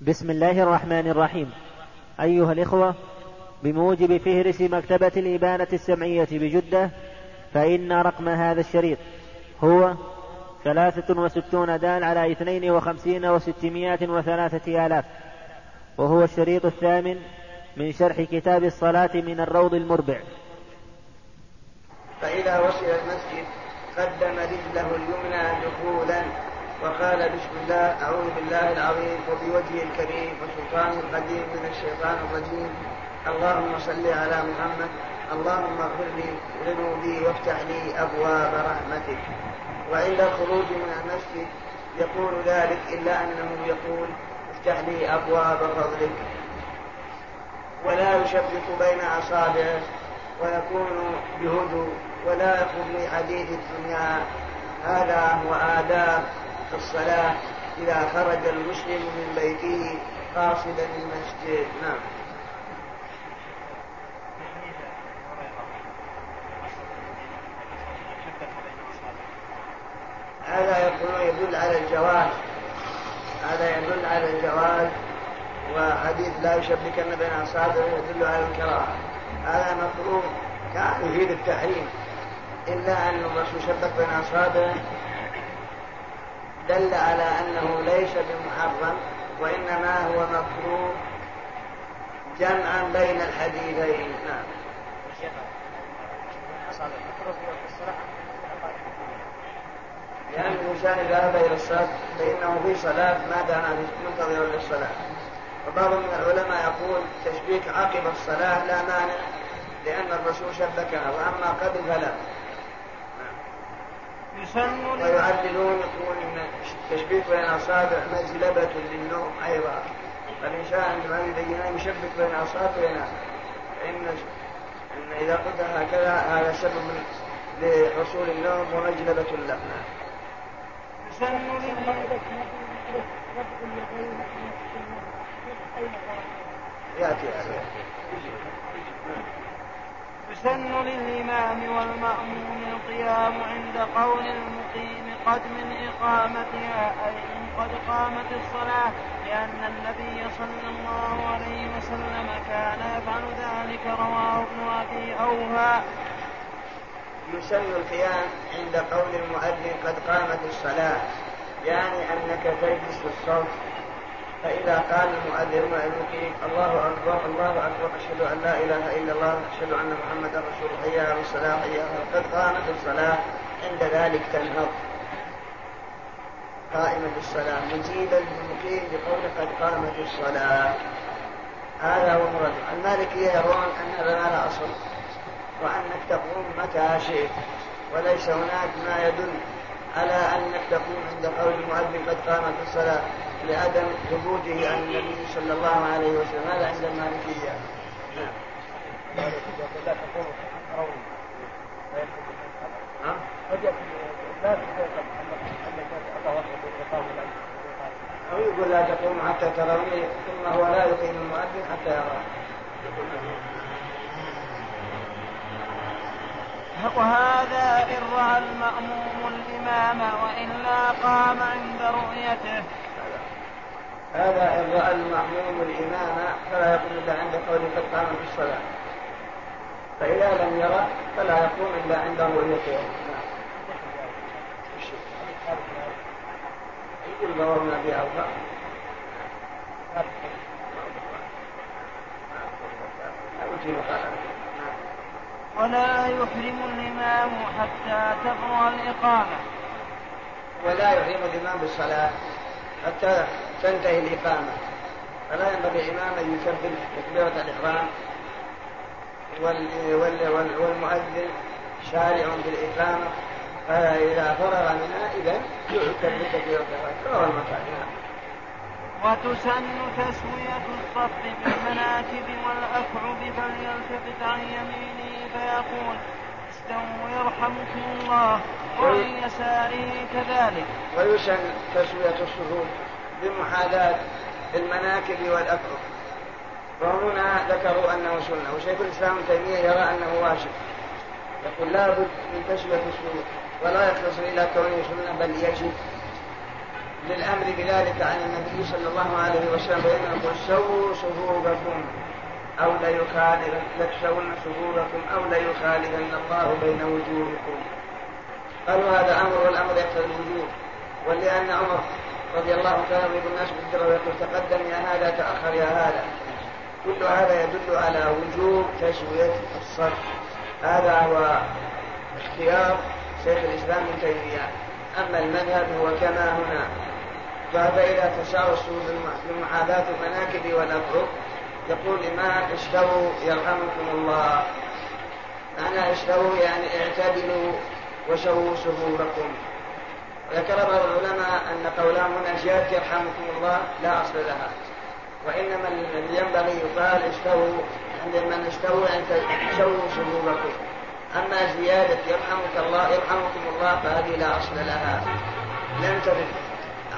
بسم الله الرحمن الرحيم. أيها الإخوة بموجب فهرس مكتبة الإبانة السمعية بجدة فإن رقم هذا الشريط هو ثلاثة وستون دال على اثنين وخمسين وستمائة وثلاثة آلاف وهو الشريط الثامن من شرح كتاب الصلاة من الروض المربع. فإذا وصل المسجد قدم رجله اليمنى دخولا وقال بسم الله أعوذ بالله العظيم وبوجهه الكريم وسلطانه القديم من الشيطان الرجيم. اللهم صل على محمد. اللهم اغفر لي ذنوبي وافتح لي أبواب رحمتك. وعند الخروج من المسجد يقول ذلك إلا أنه يقول افتح لي أبواب فضلك. ولا يشبك بين أصابعه ويكون بهدوء ولا يخرج حديث الدنيا. هذا هو آداب في الصلاة إذا خرج المسلم من بيته قاصدا المسجد. نعم. هذا يقول يدل على الجواز. هذا يدل على الجواز وحديث لا يشبكن بين أصابعه يدل على الكراهة. هذا مفروض كان يفيد التحريم. إلا أن الرسول شبك بين أصابعه دل على أنه ليس بمحرم وإنما هو مكروه جمعا بين الحديثين. نعم. لأن الإنسان إذا ذهب إلى الصلاة فإنه في صلاة ما دام منتظرا للصلاة. وبعض من العلماء يقول تشبيك عقب الصلاة لا مانع لأن الرسول شبكها وأما قبل فلا. يسن ويعللون يقولون إن التشبيك بين الاصابع مزلبة للنوم أيضا فالإنسان عندما ينام يشبك بين اصابعه ينام فان إن إذا قلت هكذا هذا سبب لحصول النوم ومجلبة له. يأتي هذا يسن للإمام والمأموم القيام عند قول المقيم قد من إقامتها أي إن قد قامت الصلاة لأن النبي صلى الله عليه وسلم كان يفعل ذلك رواه ابن أبي أوفى يسن القيام عند قول المؤذن قد قامت الصلاة يعني أنك تجلس الصوت فإذا قال المؤذن المقيم الله أكبر الله أكبر أشهد أن لا إله إلا الله أشهد أن محمدا رسول الله حي على الصلاة حي قد قامت الصلاة عند ذلك تنهض. قائمة الصلاة مجيبا للمقيم بقول قد قامت الصلاة. هذا هو مراد المالكية يرون أن هذا ما لا أصل وأنك تقوم متى شئت وليس هناك ما يدل على أنك تقوم عند قول المؤذن قد قامت الصلاة. لعدم ثبوته عن النبي صلى الله عليه وسلم. هذا عند المالكية. نعم. أو يقول لا تقوم حتى تروني ثم هو لا يقيم المؤذن حتى يراه. وهذا إن رأى المأموم الإمام وإلا قام عند رؤيته. هذا إن رأى المأموم الإمام فلا يقوم إلا عند قول قد قام في الصلاة. فإذا لم يرى فلا يقوم إلا عند رؤيته يقول. ضربنا بها ولا يحرم الإمام حتى تبرأ الإقامة. ولا يحرم الإمام بالصلاة. حتى تنتهي الإقامة. فلا ينبغي الإمام أن يكبر تكبيرة الإحرام. والمؤذن شارع بالإقامة. فإذا فرغ منها إذا يكبر تكبيرة الإحرام. رواه المكان وتسن تسوية الصف بالمناكب والأكعب فليلتفت عن يمينه فيقول استووا يرحمكم الله وعن يساره كذلك. ويسن تسوية الصفوف بمحاذاة المناكب والأكعب وهنا ذكروا أنه سنة وشيخ الإسلام تيمية يرى أنه واجب. يقول لا بد من تسوية الصفوف ولا يختصر إلى كونه سنة بل يجب للأمر بذلك عن النبي صلى الله عليه وسلم بأنه يقول سووا صفوفكم أو ليخالفن لتسون صفوفكم أو ليخالفن الله بين وجوهكم. قالوا هذا أمر والأمر يقتضي الوجوب ولأن عمر رضي الله تعالى عنه الناس بالدرة ويقول تقدم يا هذا تأخر يا هذا. كل هذا يدل على وجوب تسوية الصف هذا هو اختيار شيخ الإسلام ابن تيمية. أما المذهب هو كما هنا. فإذا تساوى السوء بمحاذاة المناكب والأفرق يقول الإمام اشتروا يرحمكم الله. معنى اشتروا يعني اعتدلوا وسووا صفوفكم ذكر بعض العلماء أن قولهم هنا زيادة يرحمكم الله لا أصل لها. وإنما الذي ينبغي يقال استووا عند من استووا أن تسووا صفوفكم أما زيادة يرحمك الله يرحمكم الله فهذه لا أصل لها. لم ترد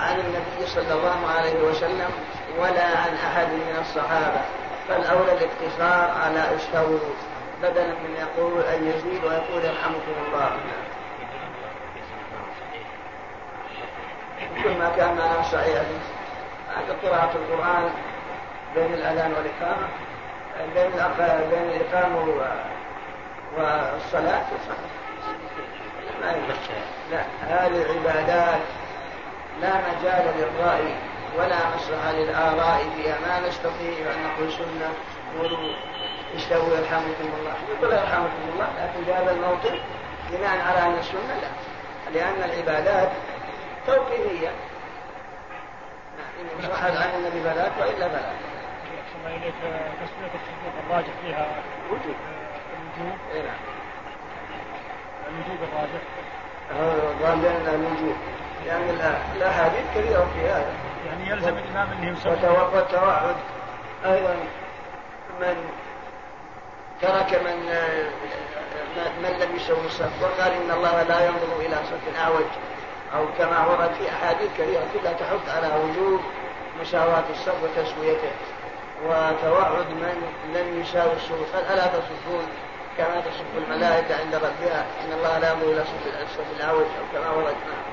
عن النبي صلى الله عليه وسلم ولا عن أحد من الصحابة. فالأولى الاقتصار على استووا بدلا من يقول أن يزيد ويقول يرحمكم الله. كل ما كان معنا صحيح عند قراءة القرآن بين الأذان والإقامة. بين بين الإقامة والصلاة. ما لا هذه العبادات لا مجال للرأي. ولا مصلحة للآراء فيها ما نستطيع أن نقول سنة قولوا استووا يرحمكم الله. يقول يرحمكم الله لكن في هذا الموطن بناء على أن السنة لا. لأن العبادات توقيفية. إن صحت عن النبي فلا وإلا فلا. الله إليك تسمية الصفوف الراجح فيها وجود. الوجوب إيه نعم. الوجوب الراجح. قال لأن الوجوب لأن الأحاديث كثيرة في هذا. يعني يلزم الإمام أن يسوي والتوعد. أيضا من ترك من من لم يسوي الصف وقال إن الله لا ينظر إلى صف أعوج أو كما ورد في أحاديث كثيرة كلها تحث على وجوب مساواة الصف وتسويته. وتوعد من لم يساوي الصف قال ألا تصفون كما تصف الملائكة عند ربها إن الله لا ينظر إلى صف الأعوج أو كما ورد. يعني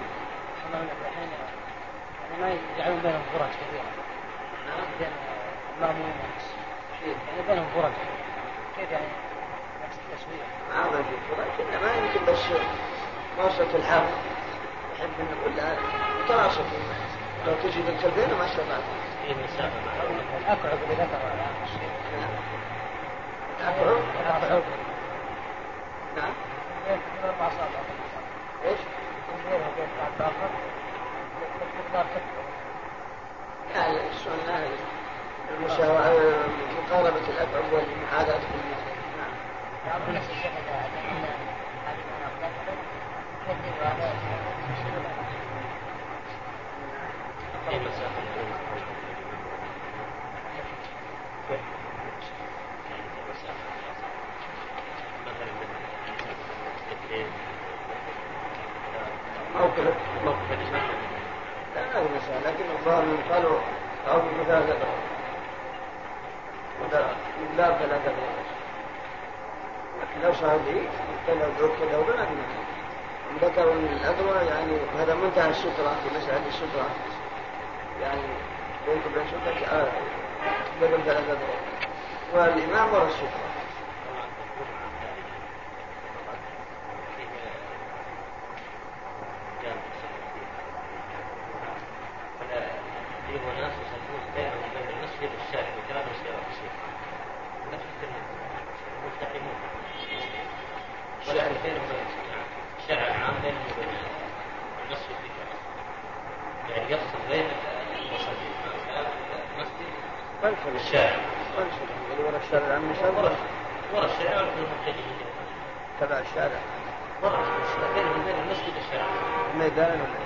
ما يجعلون بينهم فرج كثيرة بين المأمون يعني بينهم فرج كيف يعني نفس التسوية؟ ما أعرف فرج إنما يمكن بس وسط الحرب يحب أن كلها متراصف لو تجي بالكلبين ما استطعت. في الأكعب اللي الشيخ. الأكعب؟ الأكعب. نعم. أصابع. إيش؟ مقاربة الأكعب والمحاذاة بالمثل. نعم. نفس موقف موقف لا هي مسألة. لكن الظاهر من قالوا أو مثال من باب ثلاثة لكن لو صار لي كذا وذوق كذا في مشكلة ذكروا أن الأدوى يعني هذا منتهى السترة في مسألة السترة. يعني بينك وبين سترة آه قبل ثلاثة أدوى والإمام ورا السترة الشارع العام بينه وبين المسجد يعني يفصل بين المسجد والفل الشارع والفل اللي ورا الشارع العام مشان ورا ورا الشارع ولا المتجهين تبع الشارع ورا بين بين المسجد والشارع الميدان ولا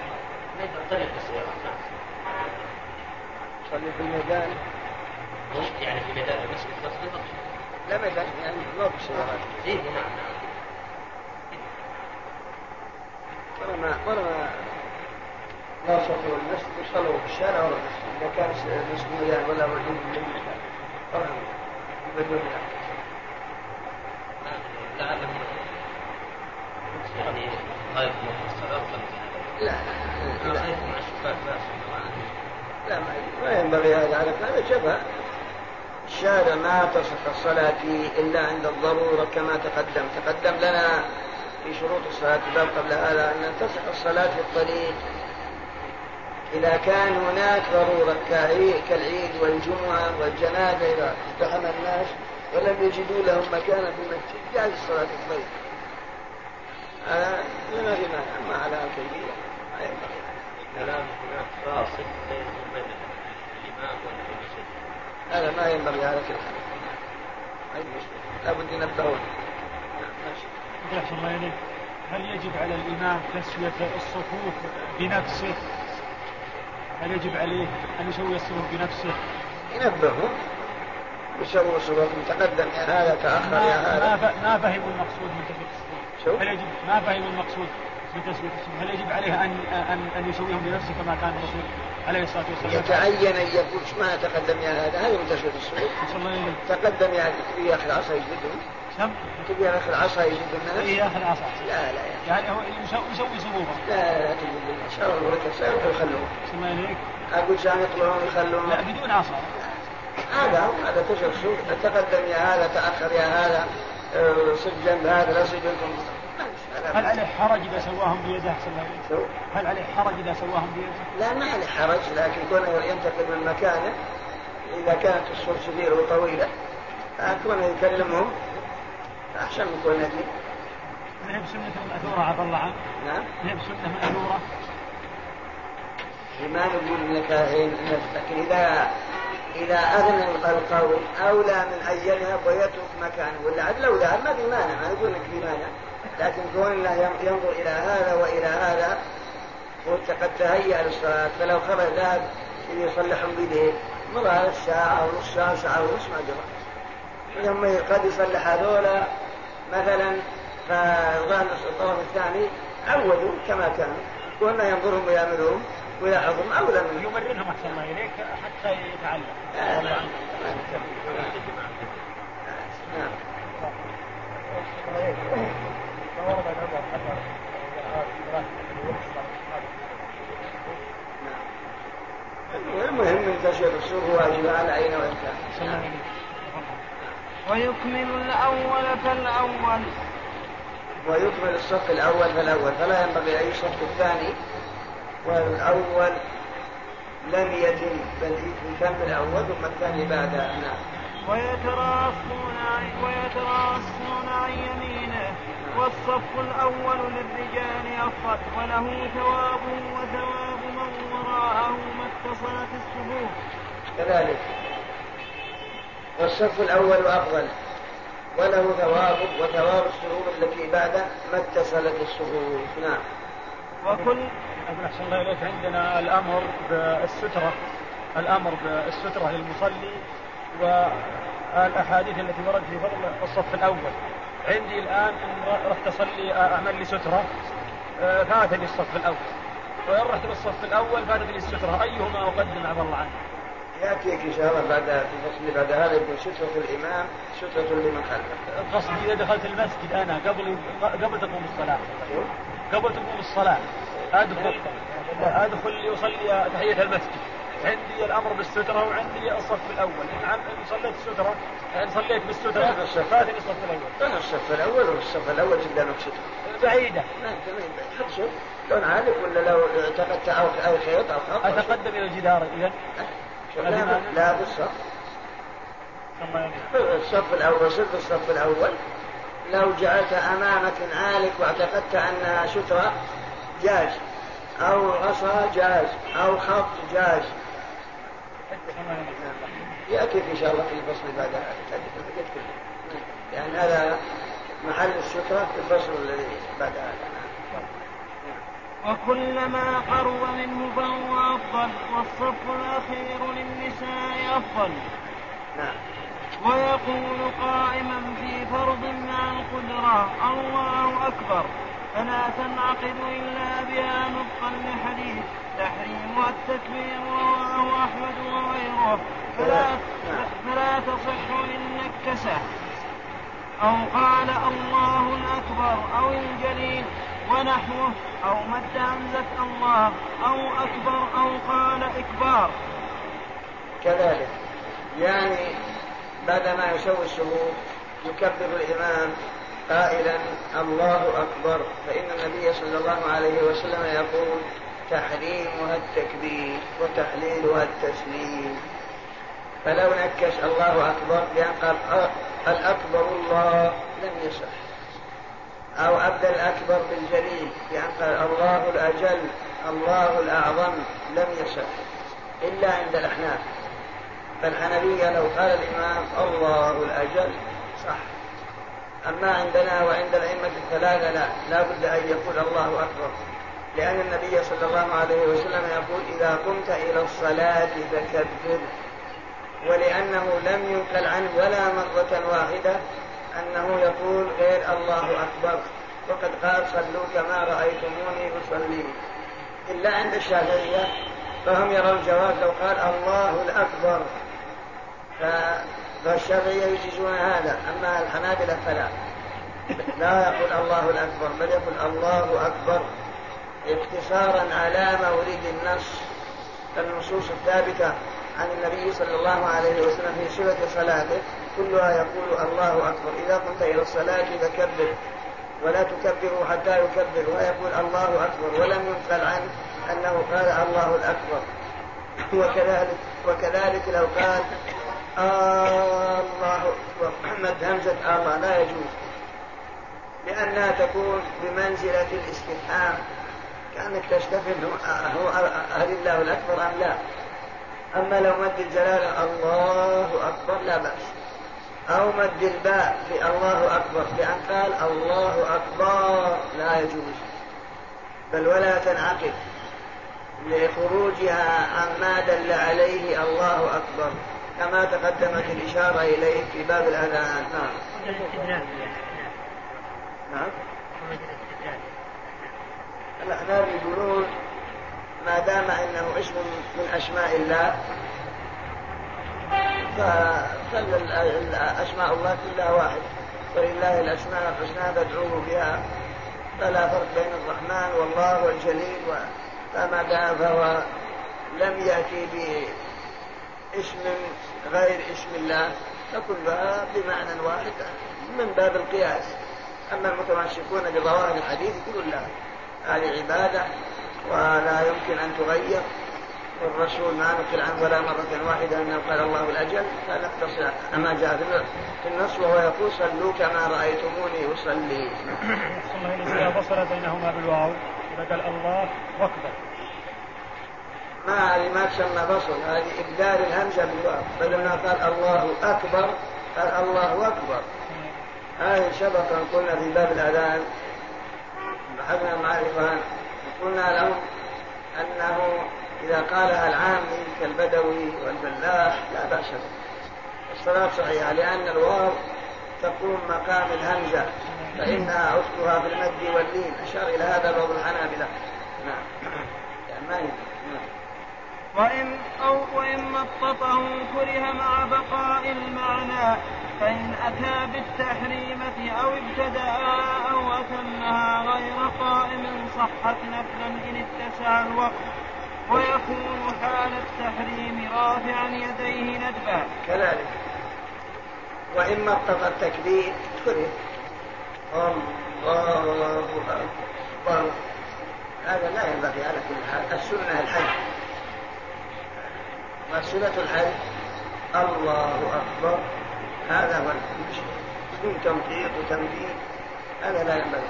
ميدان طريق السيارات تصلي في الميدان يعني في ميدان المسجد تصلي لا ميدان يعني موقف السيارات اي نعم نعم ورا ما ورا ما لا صلوا المسجد يصلوا في الشارع ورا المسجد إذا كان المسجد مليان ولا موجود من المكان ورا بدون لعلهم يعني غاية الصلاة لا لا لا مع الشباك باس لا ما ما ينبغي هذا على هذا شبه الشارع ما تصح الصلاة فيه إلا عند الضرورة كما تقدم تقدم لنا في شروط الصلاة في الباب قبل هذا أن تصح الصلاة في الطريق إذا كان هناك ضرورة كعي- كالعيد والجمعة والجنازة إذا ازدحم الناس ولم يجدوا لهم مكانا في المسجد. جاز الصلاة في الطريق هذا ما في مانع أما على الكيفية ما ينبغي كلام هناك فاصل بينه وبين الإمام والمسجد. هذا ما ينبغي على كل حال ما هي مشكلة؟ لابد ينبهون نعم، ماشي الله إليك هل يجب على الإمام تسوية الصفوف بنفسه؟ هل يجب عليه أن يسوي الصفوف بنفسه؟ ينبههم ويسووا صورتهم تقدم يا هذا تأخر يا ما, ما, هذا ف- ما فهموا المقصود من تسوية الصفوف شو؟ هل يجب ما فهموا المقصود من تسوية الصفوف هل يجب عليه أن أن أن يسويهم بنفسه كما كان الرسول عليه الصلاة والسلام؟ يتعين أن إيش معنى تقدم يا هذا؟ هذه من الله إليك تقدم يا أخي العصا يجلدهم. سم تبي يا أخي العصا يجلد الناس إيه ياخذ عصا. لا لا يا أخي يعني هو يسوي صفوفه لا لا تجلد الناس شاور البركة سيروحوا يخلوهم أحسن الله إليك أقول عشان يطلعون يخلوهم لا بدون عصا. هذا هو هذا تشوف شوف تقدم يا هذا تأخر يا هذا. آه، صد جنب هذا لا صد جنب. هل عليه حرج إذا سواهم بيده؟ الله شو؟ هل عليه حرج إذا سواهم بيده؟ لا ما عليه حرج. لكن كونه ينتقل من مكانه إذا كانت الصور كبيرة وطويلة فكونه يكلمهم. أحسن من كونه يجي نهب سنة مأثورة عفى الله عنه نعم. نهب سنة مأثورة. ما نقول إنك لكن اذا إذا اذن القول أولى من ان يذهب ويترك مكانه. ولا عاد لو ذهب ما في مانع ما نقول لك في مانع. لكن كون الله ين- ينظر إلى هذا وإلى هذا وانت قد تهيأ للصلاة فلو خرج ذهب يصلحهم بيده. مضى الساعة أو نص ساعة ساعة ونص ما جرى. ثم قد يصلح هذولا مثلا فظهر الطرف الثاني عودوا كما كانوا كنا ينظرهم ويعملهم ويلاحظهم أولى منهم يمرنهم أحسن الله إليك حتى يتعلم. نتكلم. نعم. اثر المهم من تشهد السوق واجب على أين وإن كان ويكمل الأول فالأول. ويكمل الصف الأول فالأول فلا ينبغي أن الصف الثاني. والأول لم يتم بل يتم الأول ثم الثاني بعدها نعم. ويتراصون ويتراصون عن يمينه. والصف الأول للرجال أفضل. وله ثواب وثواب من وراءه ما اتصلت الصفوف كذلك. والصف الأول أفضل. وله ثواب وثواب الصفوف التي بعده ما اتصلت الصفوف نعم. وكل أحسن الله إليك عندنا الأمر بالسترة. الأمر بالسترة للمصلي والأحاديث التي وردت في فضل الصف الأول. عندي الآن إن رحت أصلي أعمل لي سترة. فاتني الصف الأول. وإن رحت للصف الأول فاتني السترة. أيهما أقدم؟ عفى الله عنه يأتيك إن شاء الله بعد في الفصل بعد هذا يقول سترة الإمام سترة لمن خلفه. قصدي إذا دخلت المسجد أنا قبل قبل تقوم الصلاة. قبل تقوم الصلاة. أدخل أدخل لأصلي تحية المسجد. عندي الأمر بالسترة وعندي الصف الأول. إن عم- إن صليت السترة إن صليت الصف. فاتني الصف الأول. كان الصف الأول والصف الأول قدامك سترة. بعيدة. ما انت ما حط شوف لون عالق ولا لو اعتقدت أو أو خيط أو خط؟ أتقدم إلى الجدار شوف لا بالصف. الصف الأول صرت الصف الأول لو جعلت امامك عالق واعتقدت انها ستره جاز أو عصا جاز أو خط جاز. ياتيك إن شاء الله في الفصل بعد. لأن هذا محل الستره في الفصل الذي بعد هذا وكلما قرب منه فهو أفضل والصف الأخير للنساء أفضل. نعم. ويقول قائما في فرض مع القدرة الله أكبر. فلا تنعقد إلا بها نطقا لحديث تحريمها التكبير رواه أحمد وغيره. فلا, فلا تصح إن نكسه. أو قال الله الأكبر أو الجليل. ونحوه أو مد همزة الله أو أكبر أو قال إكبار. كذلك. يعني بعدما الشهود يكبر الإمام قائلا الله أكبر. فإن النبي صلى الله عليه وسلم يقول تحريمها التكبير وتحليلها التسليم. فلو نكش الله أكبر بأن قال الأكبر الله لم يصح. أو أبدل الأكبر بالجليل بأن قال الله الأجل الله الأعظم لم يصح إلا عند الأحناف. فالحنفية لو قال الإمام الله الأجل صح. أما عندنا وعند الأئمة الثلاثة لا لا بد أن يقول الله أكبر. لأن النبي صلى الله عليه وسلم يقول إذا قمت إلى الصلاة فكبر. ولأنه لم ينقل عنه ولا مرة واحدة أنه يقول غير الله أكبر. وقد قال صلوا كما رأيتموني أصلي. إلا عند الشافعية فهم يرون جواز لو قال الله الأكبر. فالشافعية يجيزون هذا. أما الحنابلة فلا. لا يقول الله الأكبر بل يقول الله أكبر. اقتصارا على مورد النص. النصوص الثابتة عن النبي صلى الله عليه وسلم في صفة صلاته. كلها يقول الله أكبر. إذا قمت إلى الصلاة فكبر ولا تكبروا حتى يكبر ويقول الله أكبر. ولم ينقل عنه أنه قال الله الأكبر. وكذلك وكذلك لو قال الله أكبر. مد همزة الله لا يجوز. لأنها تكون بمنزلة الاستفهام. كأنك تستفهم هو أهل الله الأكبر أم لا؟ أما لو مد الجلالة الله أكبر لا بأس. أو مد الباء في الله أكبر بأن قال الله أكبر لا يجوز. بل ولا تنعقد. لخروجها عما دل عليه الله أكبر. كما تقدمت الإشارة إليه في باب الأذان. نعم. نعم. الأحناف يقولون ما دام إنه اسم من أسماء الله فاسماء الله كلها واحد. ولله الأسماء الحسنى فادعوه بها. فلا فرق بين الرحمن والله والجليل فما دام فهو لم يأتي باسم غير اسم الله فكلها بمعنى واحد من باب القياس. أما المتمسكون بظواهر الحديث يقولون لا هذه عبادة ولا يمكن أن تغير. والرسول ما نقل عنه ولا مرة واحدة أنه قال الله الأجل فنقتصر أما جاء في النص وهو يقول صلوا كما رأيتموني أصلي. الله إذا فصل بينهما بالواو قال الله أكبر. ما هذه ما تسمى بصل هذه إبدال الهمزة بالواو بدل ما قال الله أكبر قال الله أكبر. هذه سبقا قلنا في باب الأذان بحثنا مع الإخوان قلنا لهم أنه إذا قالها العامي كالبدوي والفلاح لا بأس به. الصلاة صحيحة لأن الواو تقوم مقام الهمزة فإنها أختها في المد واللين. أشار إلى هذا بعض الحنابلة. نعم. يعني ما نعم. وإن أو وإن مططه كره مع بقاء المعنى فإن أتى بالتحريمة أو ابتدأ أو أتمها غير قائم صحت نفلا إن اتسع الوقت. ويكون حال التحريم رافعا يديه ندبا. كذلك. وإن مطط التكبير كره. الله أكبر. هذا لا ينبغي على كل حال. السنة الحج. وسنة الحج. الله أكبر. هذا هو بدون تمطيط وتمديد هذا لا ينبغي.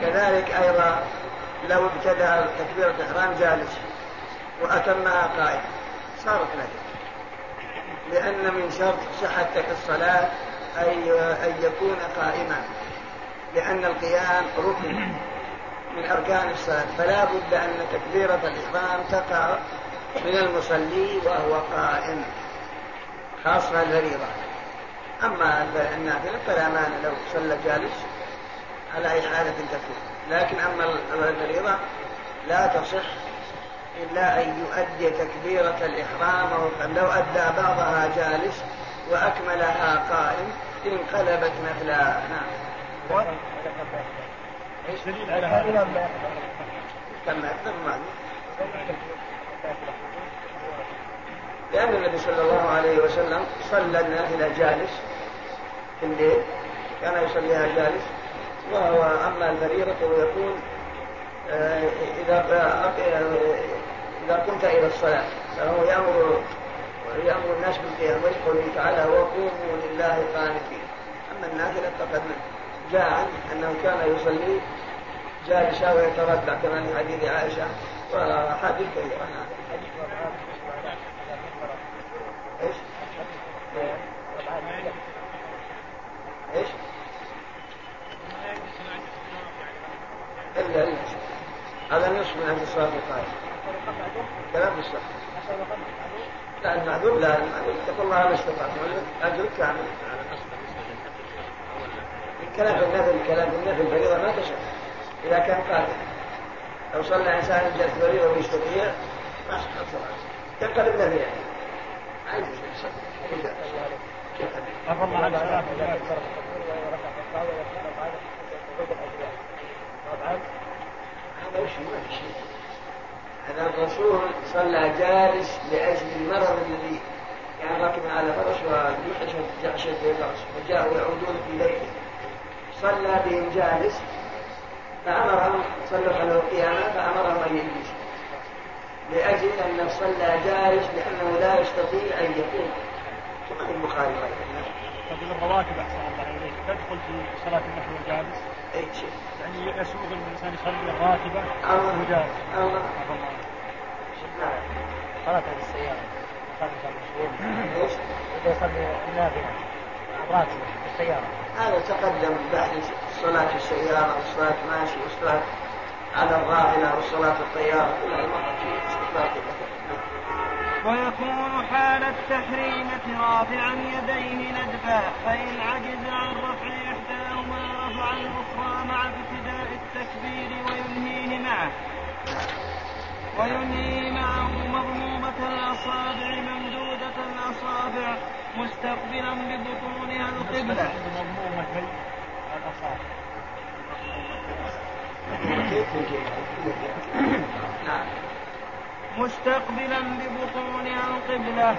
كذلك أيضا لو ابتدأ تكبيرة الإحرام جالس. وأتمها قائم. صارت نجد لأن من شرط صحة الصلاة أن يكون قائما. لأن القيام ركن من أركان الصلاة. فلا بد أن تكبيرة الإحرام تقع من المصلي وهو قائم. خاصة الفريضة أما النافلة فلا مانع لو صلى جالس على أي حالة تكون لكن أما الفريضة لا تصح إلا أن يؤدي تكبيرة الإحرام لو أدى بعضها جالس وأكملها قائم انقلبت مثلا. نعم. إيش على هذا؟ لأن النبي صلى الله عليه وسلم صلى النافلة جالس في الليل. كان يصليها جالس. وهو أما الفريضة يكون إذا إذا قمت إلى الصلاة فهو يأمر يأمر الناس بالقيام ويقول تعالى وقوموا لله قانتين أما النافلة فقد جاء عنه أنه كان يصلي جالسا ويتربع كما في حديث عائشة وحديث كثيرة؟ إيش؟ الا الا هذا نصف من عند الصلاة القائمه كلام بالصح لا المعذور لا المعذور. اتقوا الله ما استطعت أجرك كامل الكلام في النفل الكلام في النفل الفريضة ما تشاء إذا كان قادر. لو صلى إنسان جلس فريضه ويستطيع ما صحت صلاته ينقلب نفل يعني. عايز عفى الله هذا ما في شيء. هذا الرسول صلى جالس لأجل المرض الذي يعني راكب على فرس ويحش جحشة الفرس وجاءوا يعودون في بيته صلى بهم جالس فامرهم صلوا على القيامة فامرهم أن يجلسوا لأجل انه صلى جالس لأنه لا يستطيع أن يقوم. كما في البخاري طيب الرواتب أحسن الله إليك. تدخل في صلاة النحو والجالس؟ أي شيء. يعني يسوغ الإنسان يصلي الراتبة وهو جالس الله. صلاة السيارة خمسة مشهور إيش؟ إذا يصلي النافلة راتبة في السيارة. هذا تقدم بعد الصلاة في السيارة والصلاة ماشي والصلاة على الراحلة والصلاة في الطيارة. كلها استقبال ويكون حال التحريمة رافعا يديه ندبا فإن عجز عن رفع إحداهما رفع الأخرى مع وينهيه معه. وينهي معه مضمومة الأصابع ممدودة الأصابع مستقبلا ببطونها القبلة. مضمومتي الاصابع نعم مستقبلا ببطونها القبلة.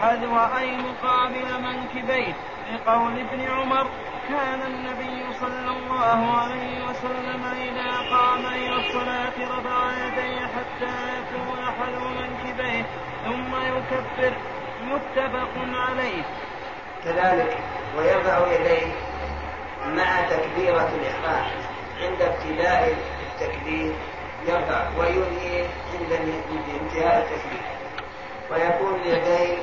حذو أي مقابل منكبيه لقول ابن عمر كان النبي صلى الله عليه وسلم إذا قام إلى الصلاة رفع يديه حتى يكون حذو منكبيه ثم يكبر. متفق عليه. كذلك ويرفع يديه مع تكبيرة الإحرام عند ابتداء التكبير يرفع وينهي عند انتهاء التكبير ويكون اليدين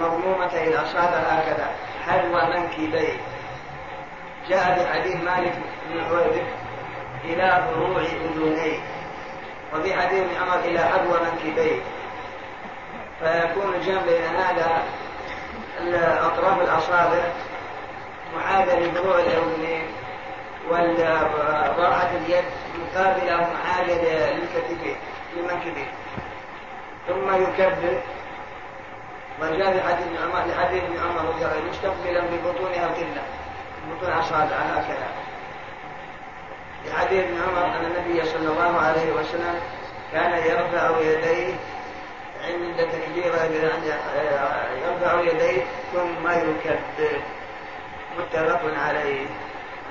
مضمومتي الأصابع هكذا حذو منكبيه؟ جاء في حديث مالك بن حويرث إلى فروع أذنيه وفي حديث ابن عمر إلى حذو منكبيه. فيكون الجمع بين هذا أطراف الأصابع معادة لفروع الأذنين وراحة اليد مقابلة ومعادة للكتفين للمنكبين. ثم يكبر. وجاء في حديث ابن عمر لحديث ابن عمر رضي الله عنه مستقبلا ببطونها القبلة بطون أصابعها هكذا. في حديث ابن عمر أن النبي صلى الله عليه وسلم كان يرفع يديه عند تكبيره يرفع يديه ثم يكبر. متفق عليه.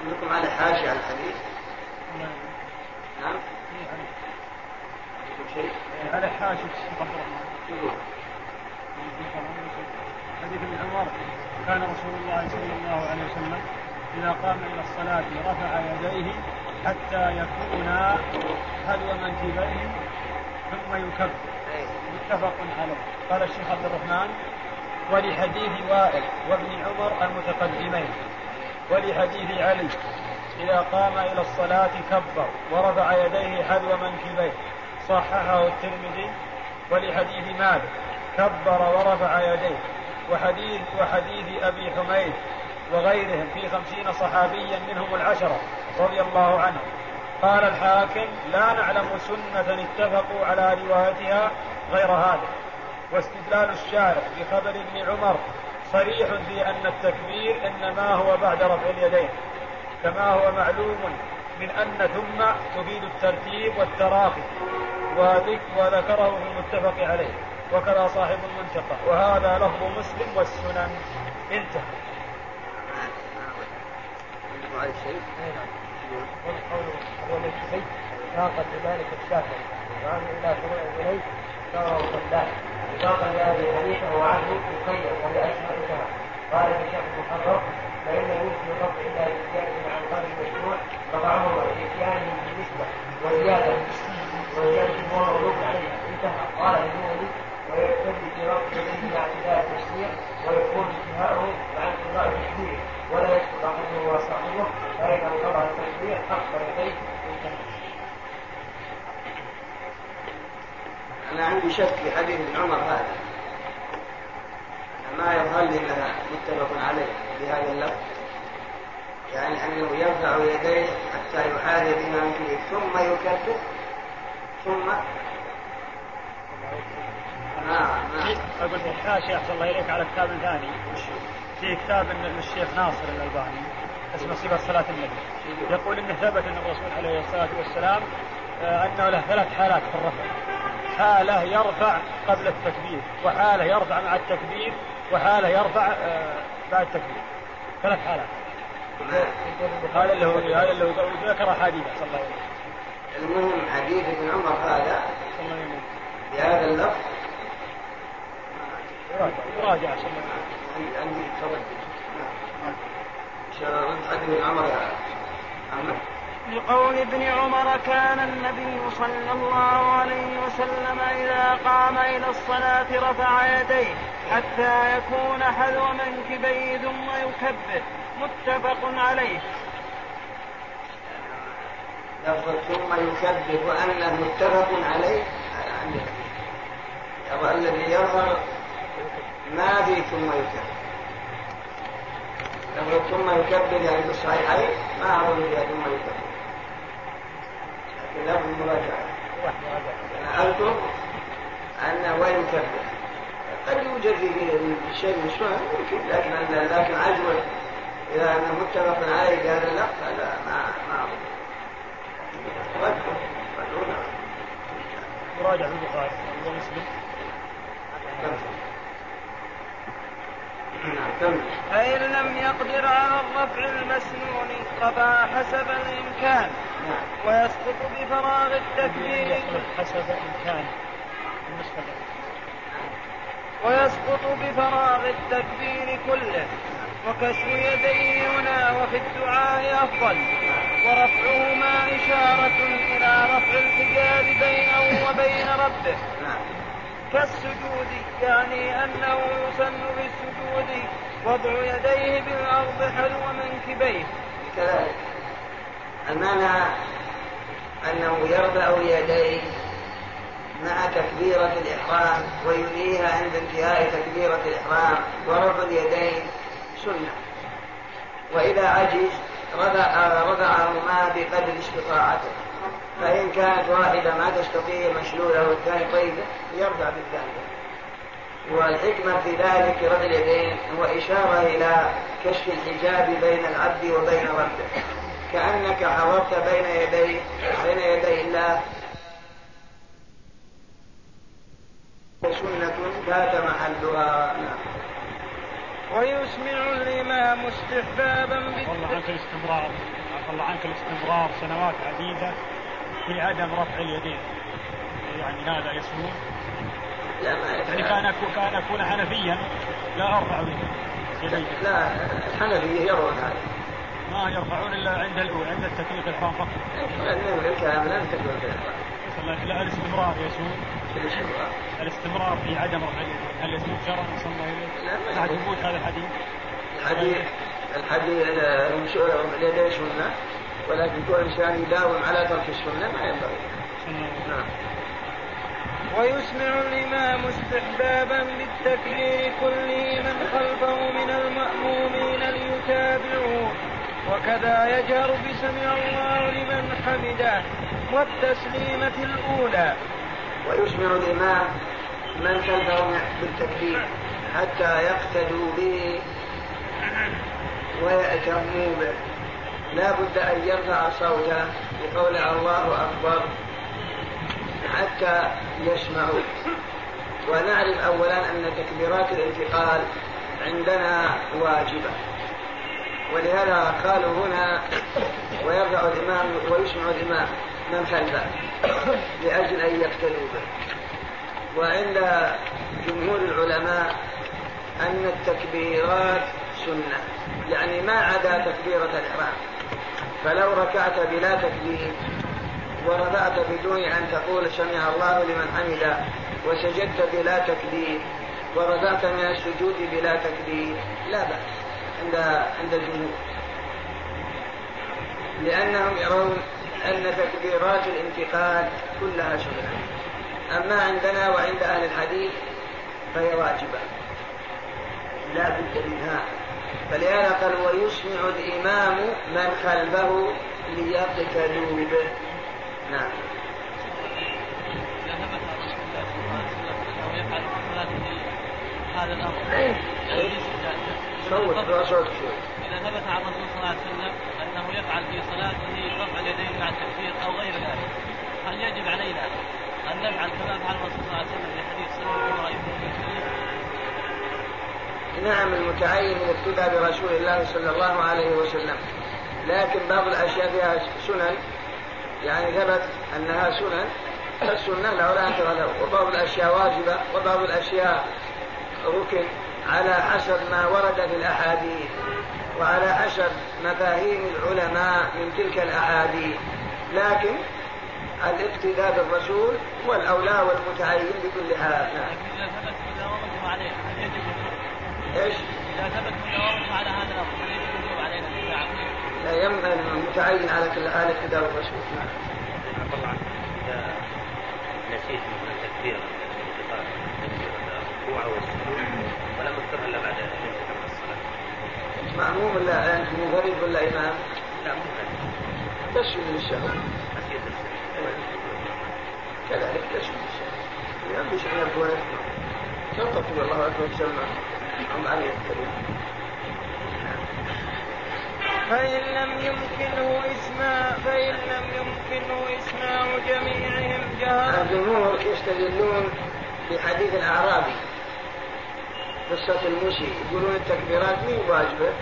عندكم على حاشية الحديث؟ نعم. عندكم شيء؟ على حاشية يقول حديث ابن عمر. كان رسول الله صلى الله عليه وسلم إذا قام إلى الصلاة رفع يديه حتى يكونا حذو منكبيه ثم يكبر. متفق عليه. قال الشيخ عبد الرحمن ولحديث وائل وابن عمر المتقدمين. ولحديث علي إذا قام إلى الصلاة كبر ورفع يديه حذو منكبيه. صححه الترمذي. ولحديث مالك كبر ورفع يديه. وحديث وحديث أبي حميد وغيرهم في خمسين صحابيا منهم العشرة رضي الله عنهم قال الحاكم لا نعلم سنة اتفقوا على روايتها غير هذا واستدلال الشارع بخبر ابن عمر صريح في أن التكبير إنما هو بعد رفع اليدين كما هو معلوم من أن ثم تفيد الترتيب والتراخي وذكره في المتفق عليه وكذا صاحب المنتقى وهذا لفظ مسلم والسنن انتهى قوله وليس ناقة ذلك الشافعي. وعن إلى فروع إليه صار صلاه إضافة لأبي حنيفة وعنه يخير ولأسماء كما قال في شيخ المحرر فإن يمكن الرفع إلا بزيادة عن قال المشروع رفعه وإتيانه بالنسبة وزيادة وزيادة هو موضوع عليها انتهى. قال النووي ويقتدي في رفع يديه اعتداء التشريع ويكون انتهاؤه عن قضاء التشريع ولا يسقط احده وصاحبه فإذا انقضى التشريع حق يديه أنا عندي شك في حديث ابن عمر هذا. ما يظهر لي أنها متفق عليه بهذا اللفظ. يعني أنه يرفع يديه حتى يحاذي بما فيه ثم يكبر ثم ما ما أقول في الحاشية أحسن الله إليك على كتاب ثاني. في كتاب للشيخ ناصر الألباني اسمه صفة صلاة النبي. يقول إنه ثبت أن الرسول عليه الصلاة والسلام آه، أنه له ثلاث حالات في الرفع. حالة يرفع قبل التكبير وحالة يرفع مع التكبير وحالة يرفع آه، بعد التكبير. ثلاث حالات. هذا اللي هو هذا اللي هو ذكر احاديث صلى الله عليه وسلم. المهم حديث ابن عمر هذا. بهذا اللفظ. يراجع صلى الله عليه وسلم. عندي تردد ابن عمر. لقول ابن عمر كان النبي صلى الله عليه وسلم إذا قام إلى الصلاة رفع يديه حتى يكون حذو منكبيه ثم يكبر متفق عليه. لفظ ثم يكبر وأنه متفق عليه. الذي يظهر ما في ثم يكبر. لفظ ثم يكبر يعني بالصحيحين ما أظن فيها ثم يكبر. لفظ المراجعة أنا أذكر أنه وين مكبر قد يوجد في شيء من السنن ممكن لكن لكن عجوة إذا أنه متفق عليه بهذا اللفظ هذا ما ما أظن مراجعة في البخاري ومسلم فإن لم يقدر على الرفع المسنون رفع حسب الإمكان. ويسقط بفراغ التكبير. حسب إمكان ويسقط بفراغ التكبير كله. وكسر يديه هنا وفي الدعاء أفضل. ورفعهما إشارة إلى رفع الحجاب بينه وبين ربه. كالسجود يعني أنه يسن بالسجود وضع يديه بالأرض حلو منكبيه. كذلك. المعنى أنه يرفع يديه مع تكبيرة الإحرام وينهيها عند انتهاء تكبيرة الإحرام ورفع اليدين سنة. وإذا عجز رفع رفعهما بقدر استطاعته. فإن كانت واحدة ما تستطيع مشلولة والثاني طيبة يرفع بالثانية والحكمة في ذلك رفع اليدين هو إشارة إلى كشف الحجاب بين العبد وبين ربه. كأنك حضرت بين يدي بين يدي الله. سنة فات محلها. نعم ويسمع الإمام استحبابا والله عنك الاستمرار. الله عنك الاستمرار. سنوات عديدة. في عدم رفع اليدين. يعني هذا يسمون؟ لا ما يعني كان أكون كان أكون حنفيا لا أرفع يدي. لا الحنفية يرون هذا. ما يرفعون إلا عند الأولى عند التكبير الإحرام فقط. الكلام لا تكبير الإحرام لا الاستمرار يسوء الاستمرار في عدم رفع اليدين. هل يسوء شرعا صلى الله عليه بعد ثبوت هذا الحديث. الحديث الحديث المشهور اليدين سنة ولكن كل انسان يداوم على ترك السنة ما ينبغي. نعم. ويسمع الإمام استحبابا بالتكبير كله من خلفه من المأمومين ليتابعوه. وكذا يجهر بسمع الله لمن حمده. والتسليمة الأولى. ويسمع الإمام من خلفه بالتكبير حتى يقتدوا به. ويأتموا به. لا بد أن يرفع صوته بقول الله أكبر حتى يسمعوا ونعرف أولا أن تكبيرات الانتقال عندنا واجبة. ولهذا قالوا هنا ويرفع الإمام ويسمع الإمام من خلفه لأجل أن يقتدوا به. وعند جمهور العلماء أن التكبيرات سنة يعني ما عدا تكبيرة الإحرام. فلو ركعت بلا تكبير ورفعت بدون أن تقول سمع الله لمن حمده وسجدت بلا تكبير ورفعت من السجود بلا تكبير لا بأس عند عند الجمهور. لأنهم يرون أن تكبيرات الانتقال كلها سنة أما عندنا وعند أهل الحديث فهي واجبة. لا بد منها. فلهذا قال ويسمع الإمام من خلفه ليقتدوا به. نعم. هذا الامر صوت. صوت شوي إذا ثبت عن الرسول صلى الله عليه وسلم أنه يفعل في صلاته رفع اليدين مع التكبير أو غير ذلك هل يجب علينا أن نفعل كما فعل الرسول صلى الله عليه وسلم في حديث سنه كما نعم المتعين الاقتداء برسول الله صلى الله عليه وسلم. لكن بعض الأشياء فيها سنن. يعني ثبت أنها سنن. فالسنه لا اثر له. وبعض الأشياء واجبة وبعض الأشياء ركن. على حسب ما ورد في الأحاديث. وعلى حسب مفاهيم العلماء من تلك الأحاديث. لكن الاقتداء بالرسول والاولى والمتعين بكل حال. نعم. إيش؟ إذا ثبت مداومته على هذا الأمر. هل يجب علينا لا ينبغي متعين على كل حال اقتداء بالرسول نعم. الله إذا نسيت مثلا تكبير الركوع والسجود ولم اذكرها إلا بعد مأموم ولا أنت منفرد ولا إمام؟ لا منفرد تسجد للشهوة كذلك تسجد مش أن يكون كم تقول الله أكبر تسمى الكريم فإن لم يمكنه إسماع فإن لم يمكنه إسماع جميعهم جهرا الجمهور يستدلون بحديث الأعرابي. قصة المشي يقولون التكبيرات مين واجبة.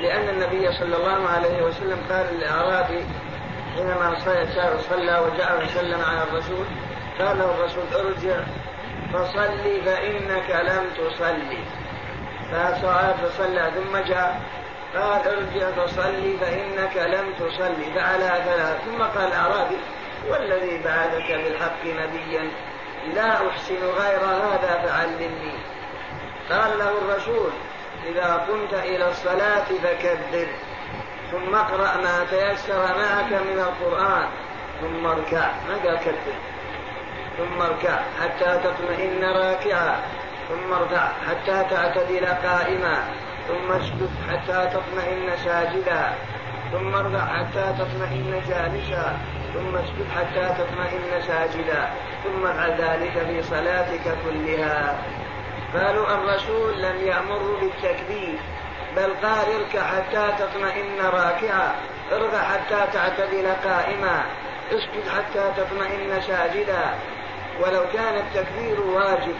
لأن النبي صلى الله عليه وسلم قال للأعرابي حينما صلى وجاء وسلم على الرسول. قال له الرسول ارجع فصلي فإنك لم تصلي. فصلى ثم جاء. قال ارجع فصلي فإنك لم تصلي. فعلى ثلاث ثم قال الأعرابي والذي بعثك بالحق نبيا لا أحسن غير هذا فعلمني. قال له الرسول إذا قمت إلى الصلاة فكبر ثم اقرأ ما تيسر معك من القرآن ثم اركع. ما قال كبر؟ ثم اركع حتى تطمئن راكعا. ثم اركع حتى تعتدل قائما. ثم اسجد حتى تطمئن ساجدا. ثم اركع حتى تطمئن جالسا. ثم اسجد حتى تطمئن ساجدا. ثم افعل ذلك في صلاتك كلها. قالوا الرسول لم يأمره بالتكبير بل قال اركع حتى تطمئن راكعا. اركع حتى تعتدل قائما. اسجد حتى تطمئن ساجدا. ولو كان التكبير واجب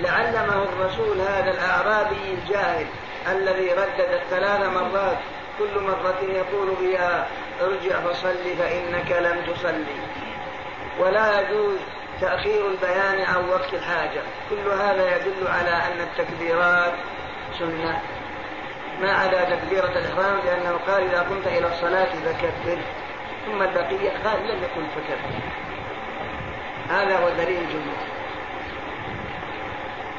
لعلمه الرسول هذا الأعرابي الجاهل الذي ردد ثلاث مرات كل مرة يقول فيها ارجع فصل فإنك لم تصلي ولا يجوز تأخير البيان عن وقت الحاجة. كل هذا يدل على أن التكبيرات سنة. ما عدا تكبيرة الإحرام لأنه قال إذا قمت إلى الصلاة فكبر ثم البقية قال لم يكن فكبر. هذا هو دليل الجمهور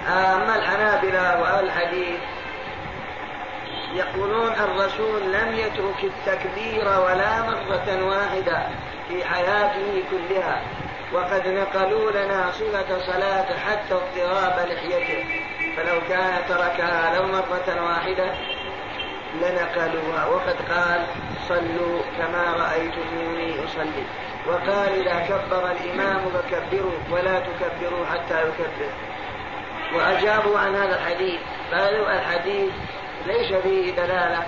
أما الحنابلة وأهل الحديث يقولون الرسول لم يترك التكبير ولا مرة واحدة في حياته كلها وقد نقلوا لنا صفة صلاة حتى اضطراب لحيته. فلو كان تركها لو مرة واحدة لنقلوها. وقد قال صلوا كما رأيتموني أصلي. وقال إذا كبر الإمام فكبروا ولا تكبروا حتى يكبر. وأجابوا عن هذا الحديث. قالوا الحديث ليس فيه دلالة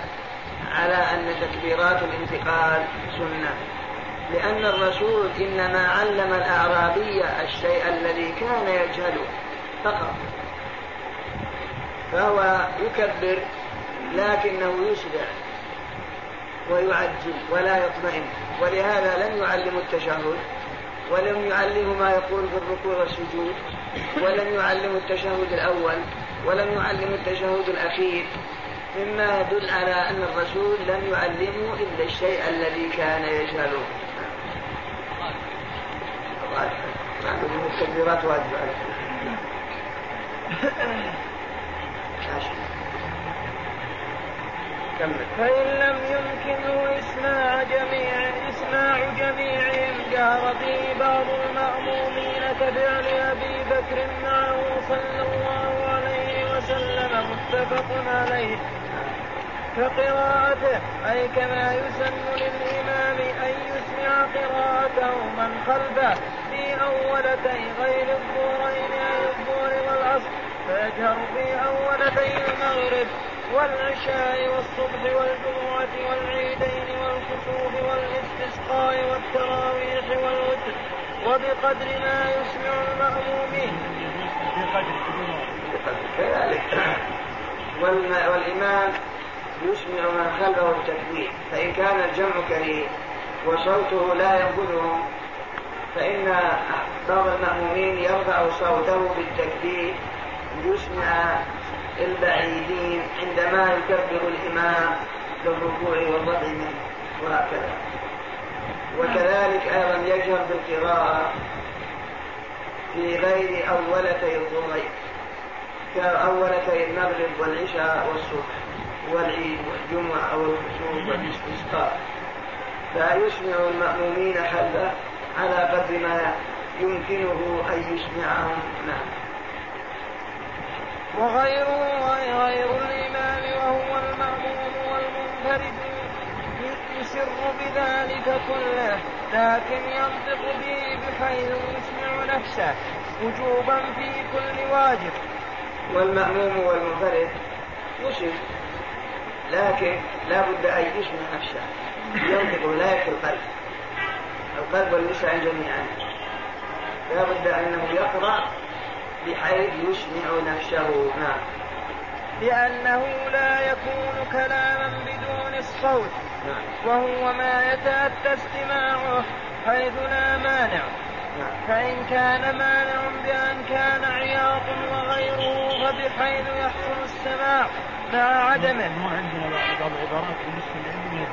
على أن تكبيرات الانتقال سنة. لأن الرسول إنما علم الأعرابي الشيء الذي كان يجهله فقط. فهو يكبر لكنه يسرع. ويعجل ولا يطمئن. ولهذا لم يعلم التشهد ولم يعلمه ما يقول في الركوع والسجود ولم يعلم التشهد الأول ولم يعلم التشهد الأخير. مما يدل على أن الرسول لم يعلمه إلا الشيء الذي كان يجهله. التكبيرات واجب عليه فإن لم يمكنه إسماع جميع إسماع جميعهم جهر به بعض المأمومين كفعل أبي بكر معه صلى الله عليه وسلم متفق عليه. كقراءته أي كما يسن للإمام أن يسمع قراءته من خلفه في أولتي غير الظهرين أي الظهر والعصر فيجهر في أولتي المغرب. والعشاء والصبح والجمعة والعيدين والكسوف والاستسقاء والتراويح والوتر وبقدر ما يسمع المأمومين. كذلك والإمام يسمع من خلفه التكبير فإن كان الجمع كريم وصوته لا ينقذهم فإن بعض المأمومين يرفع صوته بالتكبير يسمع البعيدين عندما يكبر الإمام للركوع والرفع وهكذا. وكذلك أيضا يجهر بالقراءة في غير أولتي الظهرين كأولتي المغرب والعشاء والصبح والعيد والجمعة والكسوف والاستسقاء فيسمع المأمومين خلفه على قدر ما يمكنه أن يسمعهم. نعم. وغيره غير الإمام وهو المأموم والمنفرد يسر بذلك كله لكن ينطق به بحيث يسمع نفسه وجوبا في كل واجب. والمأموم والمنفرد يسر لكن لا بد أن يسمع نفسه. ينطق لا يكفي القلب القلب واللسان جميعا لا بد أنه يقرأ بحيث يسمع نفسه نعم لأنه لا يكون كلاما بدون الصوت نعم. وهو ما يتأتى استماعه حيث لا مانع نعم. فإن كان مانع بأن كان عياط وغيره فبحيث يحصل السماع مع عدمه. مو عندنا بعض العبارات بالنسبة لعلمنا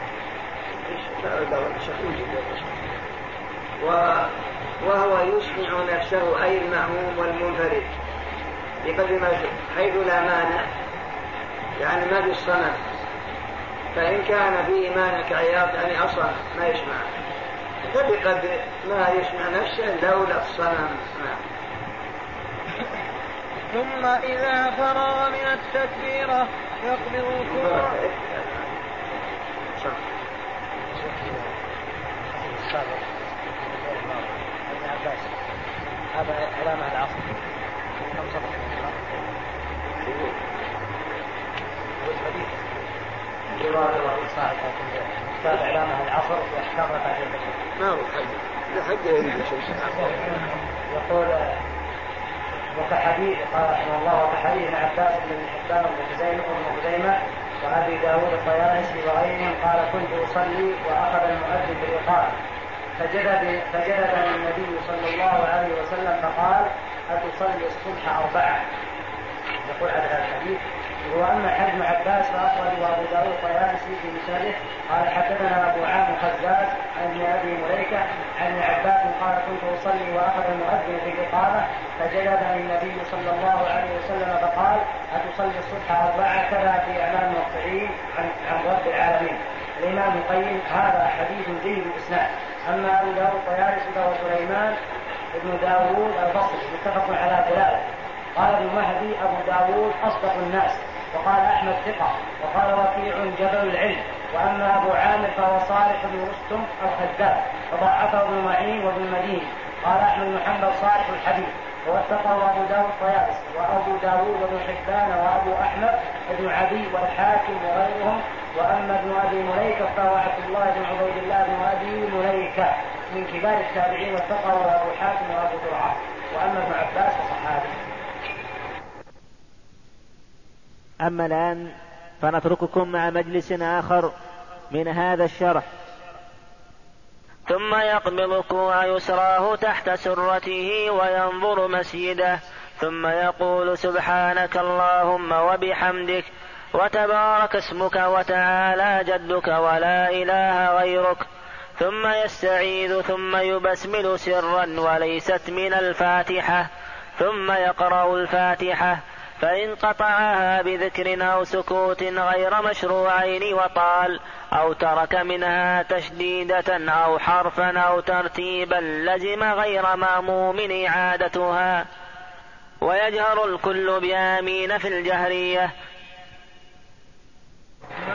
وهو يسمع نفسه أي المأموم والمنفرد. بقدر ما حيث لا مانع. يعني ما في الصنم. فإن كان فيه مانع كعياط يعني أصلا ما يسمع فبقدر ما يسمع نفسه لولا الصنم. نعم. ثم إذا فرغ من التكبيرة يقبض الكوع هذا علامة العصر سبق والحديث صاحب كتاب علامة العصر. وأحكام ركعة الفجر ما هو حد حد يقول وكحديث قال رحمه الله وكحديث عباس بن حبان بن خزيمة وابن خزيمة وابي داود الطيالسي وغيرهم قال كنت اصلي واخذ المؤذن بالاقامه فجلد فجلد النبي صلى الله عليه وسلم فقال أتصلي الصبح أربعة. يقول على هذا الحديث. حديث ابن عباس فاخرج وابو داود الطيالسي في مثاله قال حدثنا أبو عامر خزاز عن ابن أبي مليكه عن عباس قال كنت أصلي وأخذ المؤذن في الإقامة. فجلدني النبي صلى الله عليه وسلم فقال أتصلي الصبح أربعة كذا في اعلام الموقعين عن عن رب العالمين. الامام القيم هذا حديث جيد الاسناد أما أبو داود الطيالسي فهو سليمان ابن داوود البصري متفق على دلالة. قال ابن مهدي أبو داوود أصدق الناس وقال أحمد ثقة وقال وكيع جبل العلم. وأما أبو عامر فهو صالح بن رستم الخزاز وضعفه ابن معين وابن المديني قال أحمد بن محمد صالح الحديث. ووثقه أبو داود الطيالسي وأبو داوود وابن حبان وأبو أحمد بن عدي والحاكم وغيرهم. وأما ابن أبي مليكة فهو عبد الله بن عبيد الله بن أبي مليكة من كبار التابعين والثقه وأبو حاتم وأبو زرعه وأما ابن عباس فصحابي. أما الآن فنترككم مع مجلس آخر من هذا الشرح. ثم يقبض كوع يسراه تحت سرته وينظر مسجده. ثم يقول سبحانك اللهم وبحمدك وتبارك اسمك وتعالى جدك ولا إله غيرك ثم يستعيذ ثم يبسمل سرا وليست من الفاتحة ثم يقرأ الفاتحة فإن قطعها بذكر أو سكوت غير مشروعين وطال أو ترك منها تشديدة أو حرفا أو ترتيبا لزم غير مأموم إعادتها ويجهر الكل بآمين في الجهرية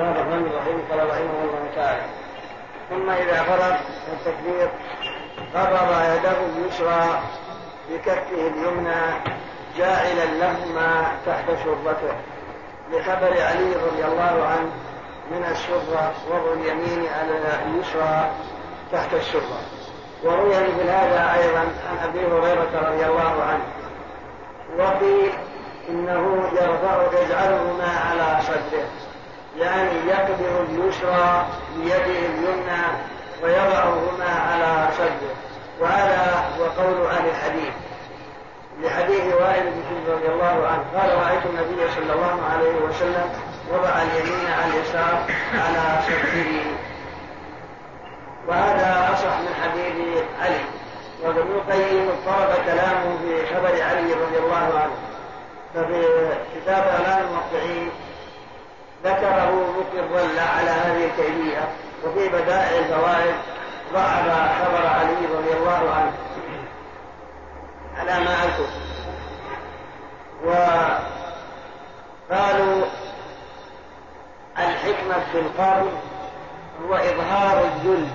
بسم الله الرحمن الرحيم قال رحمه الله تعالى. ثم إذا فرغ من التكبير قرر يده اليسرى بكفه اليمنى جاعلا لهما تحت شربته. لخبر علي رضي الله عنه من الشرة وضع اليمين على اليسرى تحت الشرة وروي مثل هذا أيضا عن أبي هريرة رضي الله عنه. وقيل إنه يرفع يجعلهما على صدره. يعني يقبض اليسرى بيده اليمنى ويضعهما على صدره وهذا هو قول أهل الحديث. لحديث وائل بن رضي الله عنه قال رأيت النبي صلى الله عليه وسلم وضع اليمين على اليسار على صدره وهذا أصح من حديث علي. وابن القيم اضطرب كلامه في خبر علي رضي الله عنه. ففي كتاب اعلام الموقعين ذكره مقرا على هذه الكيفيه وفي بدائع الفوائد ضعف خبر علي رضي الله عنه. على ما أذكر. وقالوا الحكمة في القول هو إظهار الذل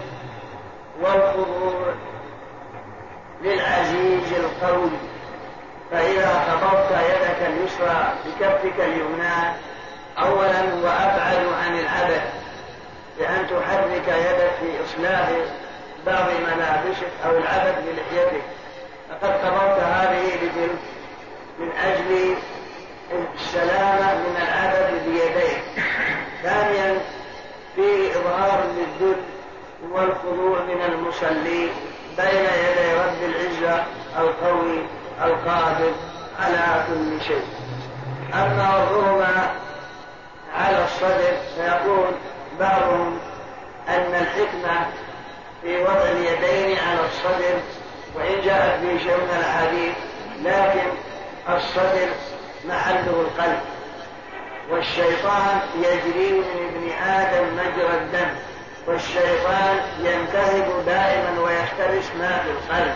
والخضوع للعزيز القوي. فإذا قبضت يدك اليسرى بكفك اليمنى أولا وأبعد عن العبث بأن تحرك يدك في إصلاح بعض ملابسك أو العبث بلحيتك. لقد قبضت هذه بتلك من أجل السلامة من العبث بيديك. ثانيا فيه إظهار للذل والخضوع من المصلي بين يدي رب العزة القوي القادر على كل شيء. أما وضعهما على الصدر فيقول بعضهم أن الحكمة في وضع اليدين على الصدر وإن جاءت به شيء من الأحاديث لكن الصدر محله القلب. والشيطان يجري من ابن آدم مجرى الدم والشيطان ينتهب دائما ويحترس ما في القلب.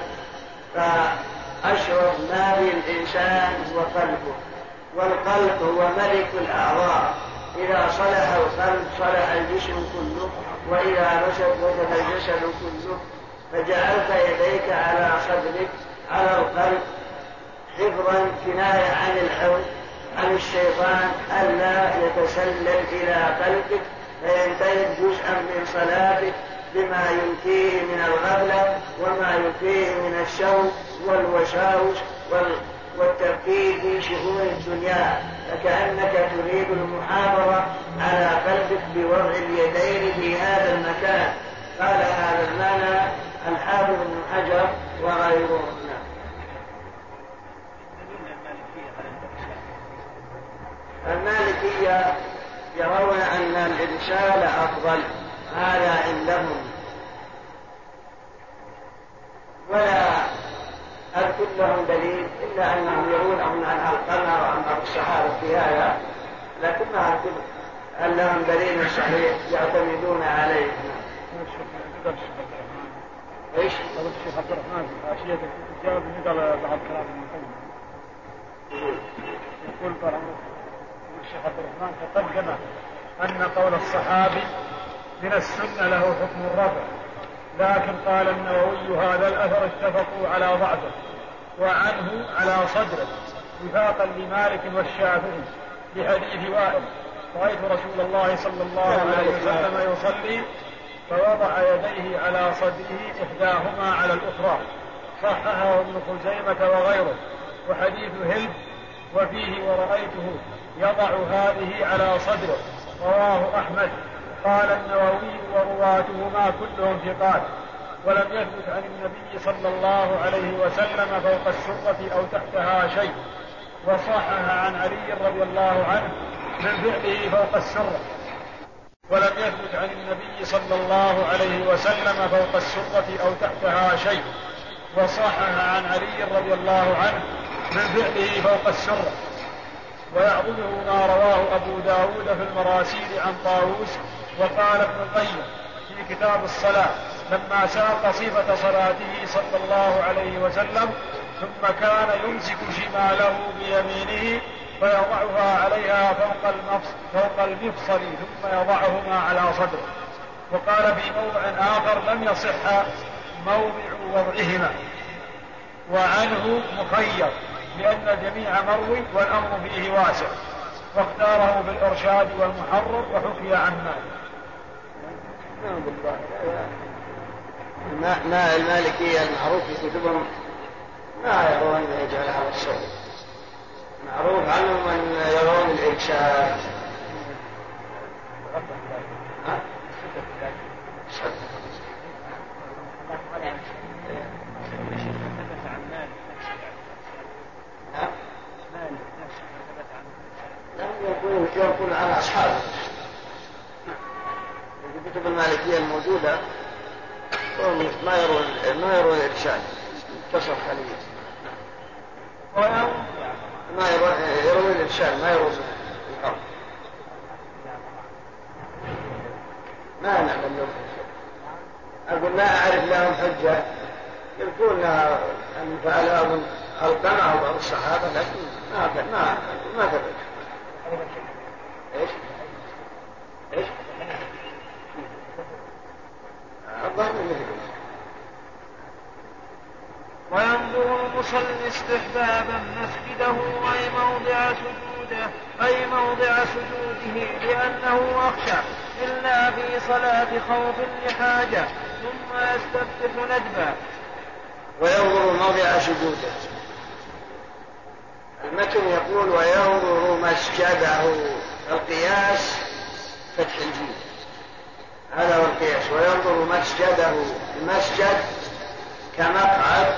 فأشرف ما في الإنسان هو قلبه والقلب هو ملك الأعضاء. إذا صلح القلب صلح الجسم كله وإذا نشط وجد الجسد كله فجعلت يديك على صدرك على القلب حفظا كناية عن الحول عن الشيطان ألا يتسلل إلى قلبك فينتهي جزءا من صلاتك بما ينفيه من الغفلة وما ينفيه من الشوق والوساوس وال والتركيز في شؤون الدنيا فكأنك تريد المحافظة على قلبك بوضع اليدين في هذا المكان. قال هذا المعنى الحافظ بن حجر وغيره. المالكية يرون أن الإرسال أفضل هذا عندهم. ولا أذكر يكن لهم دليل إلا أنهم يرونهم عن علقمة وعن الصحابة في هذا لكن ما أعتقد أن لهم دليل صحيح يعتمدون عليه إيش؟ الشيخ عبد الرحمن نقل بعض كلام يقول الشيخ عبد الرحمن تقدم أن قول الصحابي من السنة له حكم الرفع لكن قال النووي هذا الأثر اتفقوا على ضعفه وعنه على صدره وفاقا لمالك والشافعي لحديث وائل رأيت رسول الله صلى الله عليه وسلم يصلي فوضع يديه على صدره إحداهما على الأخرى صححه ابن خزيمة وغيره وحديث هلب وفيه ورأيته يضع هذه على صدره رواه أحمد. قال النووي ورواتهما كلهم ثقات ولم يثبت عن النبي صلى الله عليه وسلم فوق السرة أو تحتها شيء وصحح عن علي رضي الله عنه من فعله فوق السرة. ولم يثبت عن النبي صلى الله عليه وسلم فوق السرة أو تحتها شيء وصحح عن علي رضي الله عنه من فعله فوق السرة. ويعظمه ما رواه أبو داود في المراسيل عن طاووس وقال ابن القيم في كتاب الصلاة لما ساق صفة صلاته صلى الله عليه وسلم ثم كان يمسك شماله بيمينه فيضعها عليها فوق المفصل, فوق المفصل ثم يضعهما على صدره. وقال في موضع آخر لم يصح موضع وضعهما. وعنه مخير لأن الجميع مروي والأمر فيه واسع. واختاره في الإرشاد والمحرر وحكي عن مالك. ما المالكية المعروف في كتبهم؟ ما يرون يجعل على الصوت معروف عنهم أن يرون الإرشاد لم يكون يقول عن أصحابه. كتب المالكية الموجودة ما يرون ما يرون الإرشاد. كسر خليل ما يرون الإرشاد ما يرون الحق ما نعلم لهم أقول ما أعرف لهم حجة. يقولون أن فعلها من القمع بعض الصحابة لكن ما ما ما ثبت إيش؟ إيش؟ وينظر المصلي استحبابا مسجده أي موضع سجوده أي موضع سجوده لأنه أخشى إلا في صلاة خوف لحاجة ثم يستفتح ندبا. وينظر موضع سجوده. المتن يقول وينظر مسجده القياس فتح الجيم هذا هو القياس. وينظر مسجده المسجد كمقعد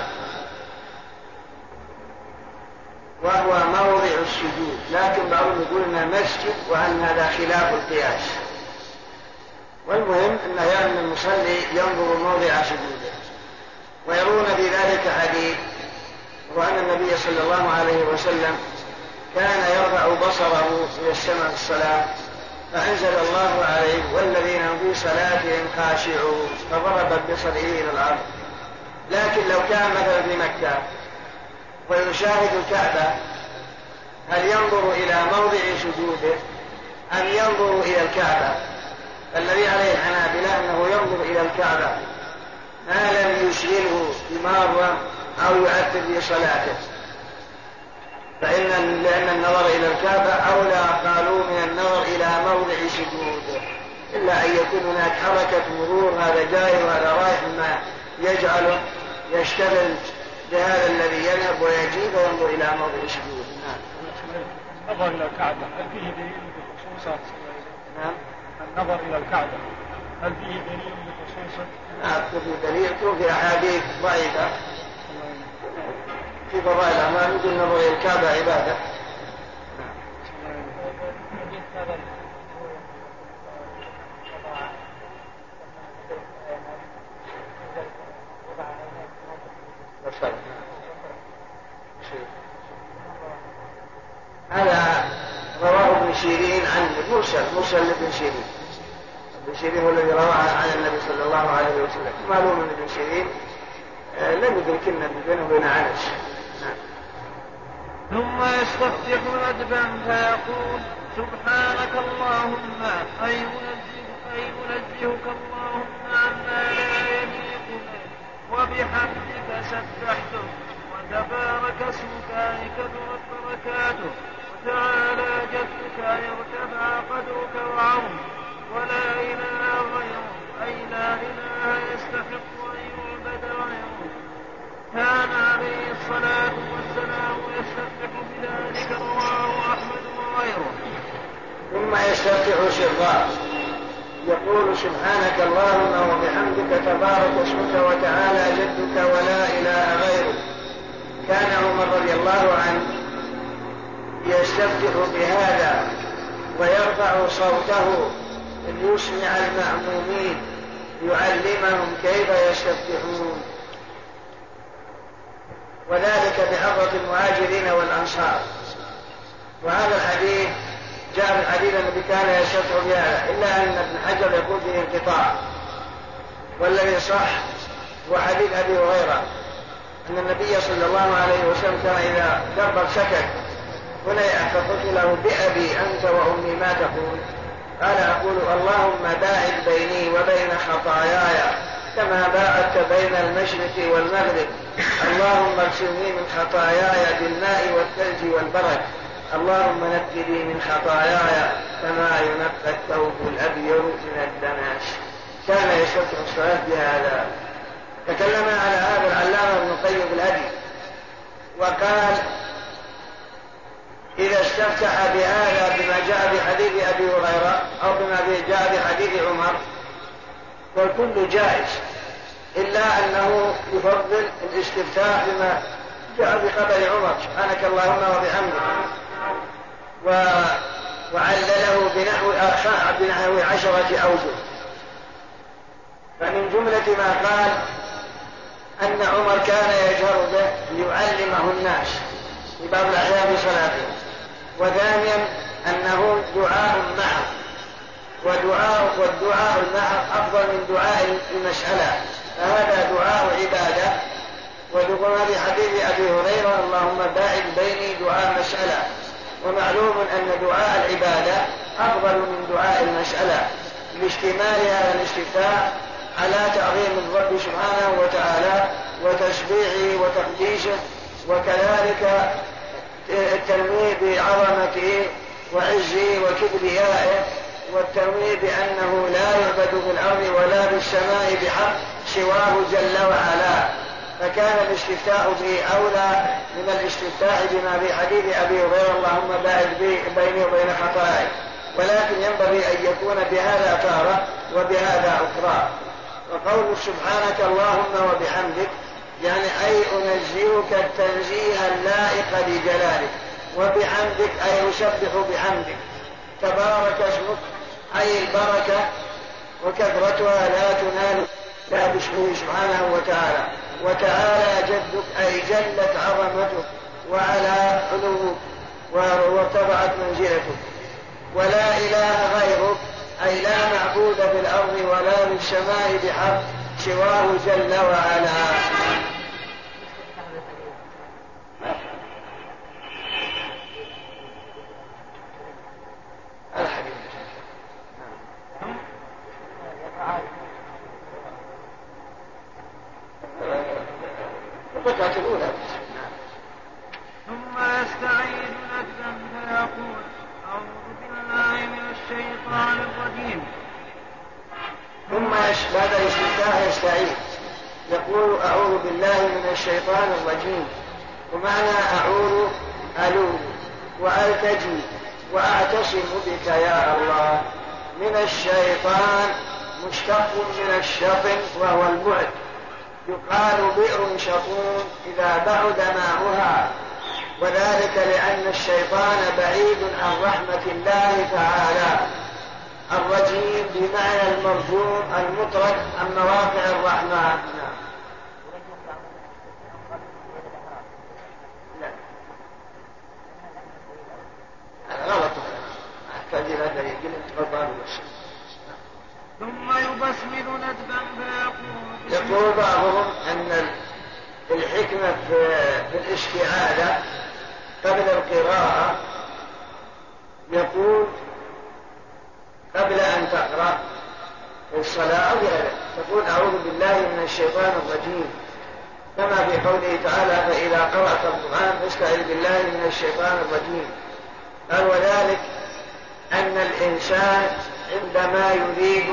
وهو موضع السجود. لكن بعضهم يقول إنه مسجد وأن هذا خلاف القياس. والمهم إنه يعني المصلي ينظر موضع سجوده. ويرون في ذلك حديث وأن النبي صلى الله عليه وسلم كان يرفع بصره إلى السماء في الصلاة فأنزل الله عليه والذين هم في صلاتهم خاشعون فضرب بصره إلى الأرض. لكن لو كان مثلا في مكة ويشاهد الكعبة هل ينظر إلى موضع سجوده؟ أم ينظر إلى الكعبة؟ الذي عليه الحنابلة أنه ينظر إلى الكعبة. ما لم يشغله بمارة أو يؤثر في صلاته فإن لأن النظر إلى الكعبة أولى قالوا من النظر إلى موضع سجوده إلا أن يكون هناك حركة مرور هذا جاي وهذا رايح مما يجعله يشتغل بهذا الذي يذهب ويجي فينظر إلى موضع سجوده نعم. النظر إلى الكعبة هل فيه دليل بخصوصه؟ نعم. النظر إلى الكعبة هل فيه دليل بخصوصه؟ نعم في دليل في أحاديث ضعيفة. في فضائل الأعمال مثل نظر الكعبة عبادة. هذا رواه ابن شيرين عن مرسل مرسل لابن شيرين. ابن شيرين هو الذي رواه عن النبي صلى الله عليه وسلم. معلوم أن ابن شيرين آه، لم يدرك يدركن بينه وبين انس ثم يستفتح ندبا فيقول سبحانك اللهم أي منزه أي منزهك اللهم عما لا يليق به وبحمدك سبحته وتبارك اسمك أي كثرت بركاته وتعالى جدك أي ارتفع قدرك وعظمك ولا إله غيرك أي لا إله يستحق أن يعبد غيرك كان عليه الصلاة والسلام يستفتح وغيره ثم يستفتح سرا يقول سبحانك اللهم وبحمدك تبارك اسمك وتعالى جدك ولا إله غيرك. كان عمر رضي الله عنه يستفتح بهذا ويرفع صوته ليسمع المأمومين يعلمهم كيف يستفتحون. وذلك بحضرة المهاجرين والأنصار. وهذا الحديث جاء في الحديث الذي كان يستطيع بهذا إلا أن ابن حجر يقول فيه انقطاع. والذي صح هو حديث أبي هريرة أن النبي صلى الله عليه وسلم كان إذا كبر سكت هنا فقلت له بأبي أنت وأمي ما تقول؟ قال أقول اللهم باعد بيني وبين خطاياي كما باعدت بين المشرق والمغرب. اللهم اغسلني من خطاياي بالماء والثلج والبرد. اللهم نقني من خطاياي كما ينقى الثوب الأبيض من الدناس كان يشرح الصلاة بهذا. تكلم على هذا العلامة ابن القيم الهدي وقال إذا استفتح بهذا بما جاء في حديث أبي هريرة أو بما جاء في حديث عمر والكل جائز إلا أنه يفضل الاستفتاح بما جاء خبر عمر سبحانك اللهم وبحمدك. و وعلله بنحو بنحو عشرة أوجه. فمن جملة ما قال أن عمر كان يجهر به ليعلمه الناس في بعض الأحيان في صلاته. وثانيا أنه دعاء معه. ودعاء والدعاء المحض أفضل من دعاء المسألة. فهذا دعاء عبادة. وذكرنا في حديث أبي هريرة اللهم باعد بيني دعاء مسألة ومعلوم أن دعاء العبادة أفضل من دعاء المسألة. لاشتمال هذا الاستفتاء على تعظيم الرب سبحانه وتعالى وتشبيعه وتقديسه وكذلك التنويه بعظمته وعزه وكبريائه والتنويه بأنه لا يعبد في الأرض ولا في السماء بحق سواه جل وعلا. فكان الاستفتاء به أولى من الاستفتاء بما في حديث أبي هريرة اللهم باعد بيني وبين خطاياي ولكن ينبغي أن يكون بهذا تارة وبهذا أخرى. وقول سبحانك اللهم وبحمدك يعني أي أنزهك التنزيه اللائق لجلالك وبحمدك أي أسبح بحمدك. تبارك اسمك. أي البركة وكثرتها لا تنال لا باسمه سبحانه وتعالى. وتعالى جدك أي جلت عظمتك وعلى علوك وارتفعت منزلتك ولا إله غيرك أي لا معبود في الأرض ولا في السماء بحق سواه جل وعلا. الحديث الركعة الأولى ثم يستعيذ نجدا فيقول أعوذ بالله من الشيطان الرجيم. ثم بعد الاستفتاح يستعيذ. يقول أعوذ بالله من الشيطان الرجيم. ومعنى أعوذ ألوذ وألتجي وأعتصم بك يا الله. من الشيطان مشتق من الشطن وهو البعد يقال بئر شطون إذا بعد ماؤها وذلك لأن الشيطان بعيد عن رحمة الله تعالى الرجيم بمعنى المرجوم المطرد عن مواقع الرحمن غلط احتاج إلى دليل الشيء ثم يبسمل ندبا فيقول يقول بعضهم أن الحكمة في الاستعاذة قبل القراءة يقول قبل أن تقرأ الصلاة أو تقول أعوذ بالله من الشيطان الرجيم. كما في قوله تعالى فإذا قرأت القرآن فاستعذ بالله من الشيطان الرجيم. قال وذلك أن الإنسان عندما يريد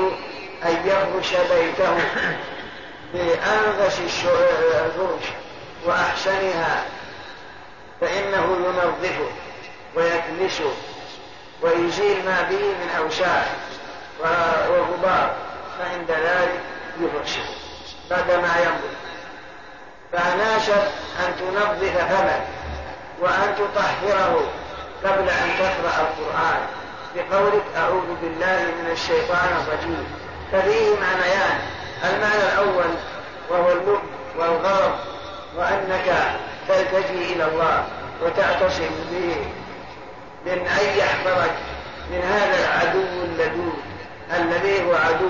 أن يفرش بيته بأنفس الفرش وأحسنها فإنه ينظفه ويكنسه ويزيل ما به من أوساخ وغبار فعند ذلك يفرشه بعدما ينظف. فأناشد أن تنظف فمك وأن تطهره قبل أن تقرأ القرآن. بقولك أعوذ بالله من الشيطان الرجيم. ففيه معنيان المعنى الأول وهو اللب والغضب وأنك تلتجي إلى الله وتعتصم به من أن يحفظك من هذا العدو اللدود الذي هو عدو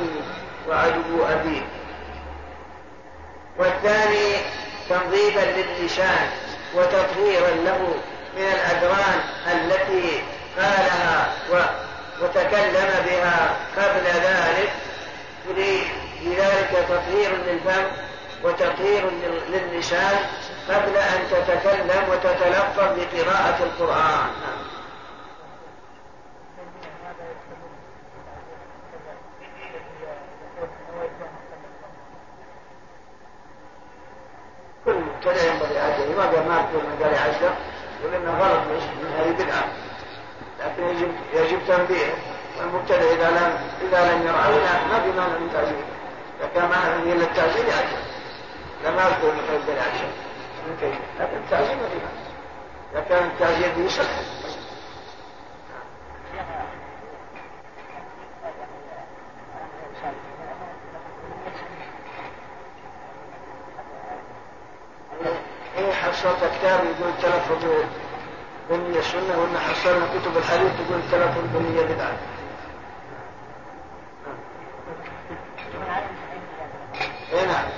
وعدو أبيك. والثاني تنظيفا لللسان وتطهيرا له من الأدران التي قالها وتكلم بها قبل ذلك. لذلك تطهير للفم وتطهير لللسان قبل أن تتكلم وتتلفظ بقراءة القرآن. كل مبتدع ينبغي أجل. ما قال ما من قال عشرة إنه غلط من هذه بدعة. لكن يجب يجب تنبيه. والمبتدع إذا لم إذا لم يرى ما في مانع من تعزيره إذا كان معنى من إلا التعزير يعجل لما أذكر من قبل العشاء لكن التعزير ما في مانع إذا كان التعزير به صحة إيه حصلت كتاب يقول تلفظ بنية سنة وإن حصلنا كتب الحديث تقول تلفظ بنية بدعة. اي نعم.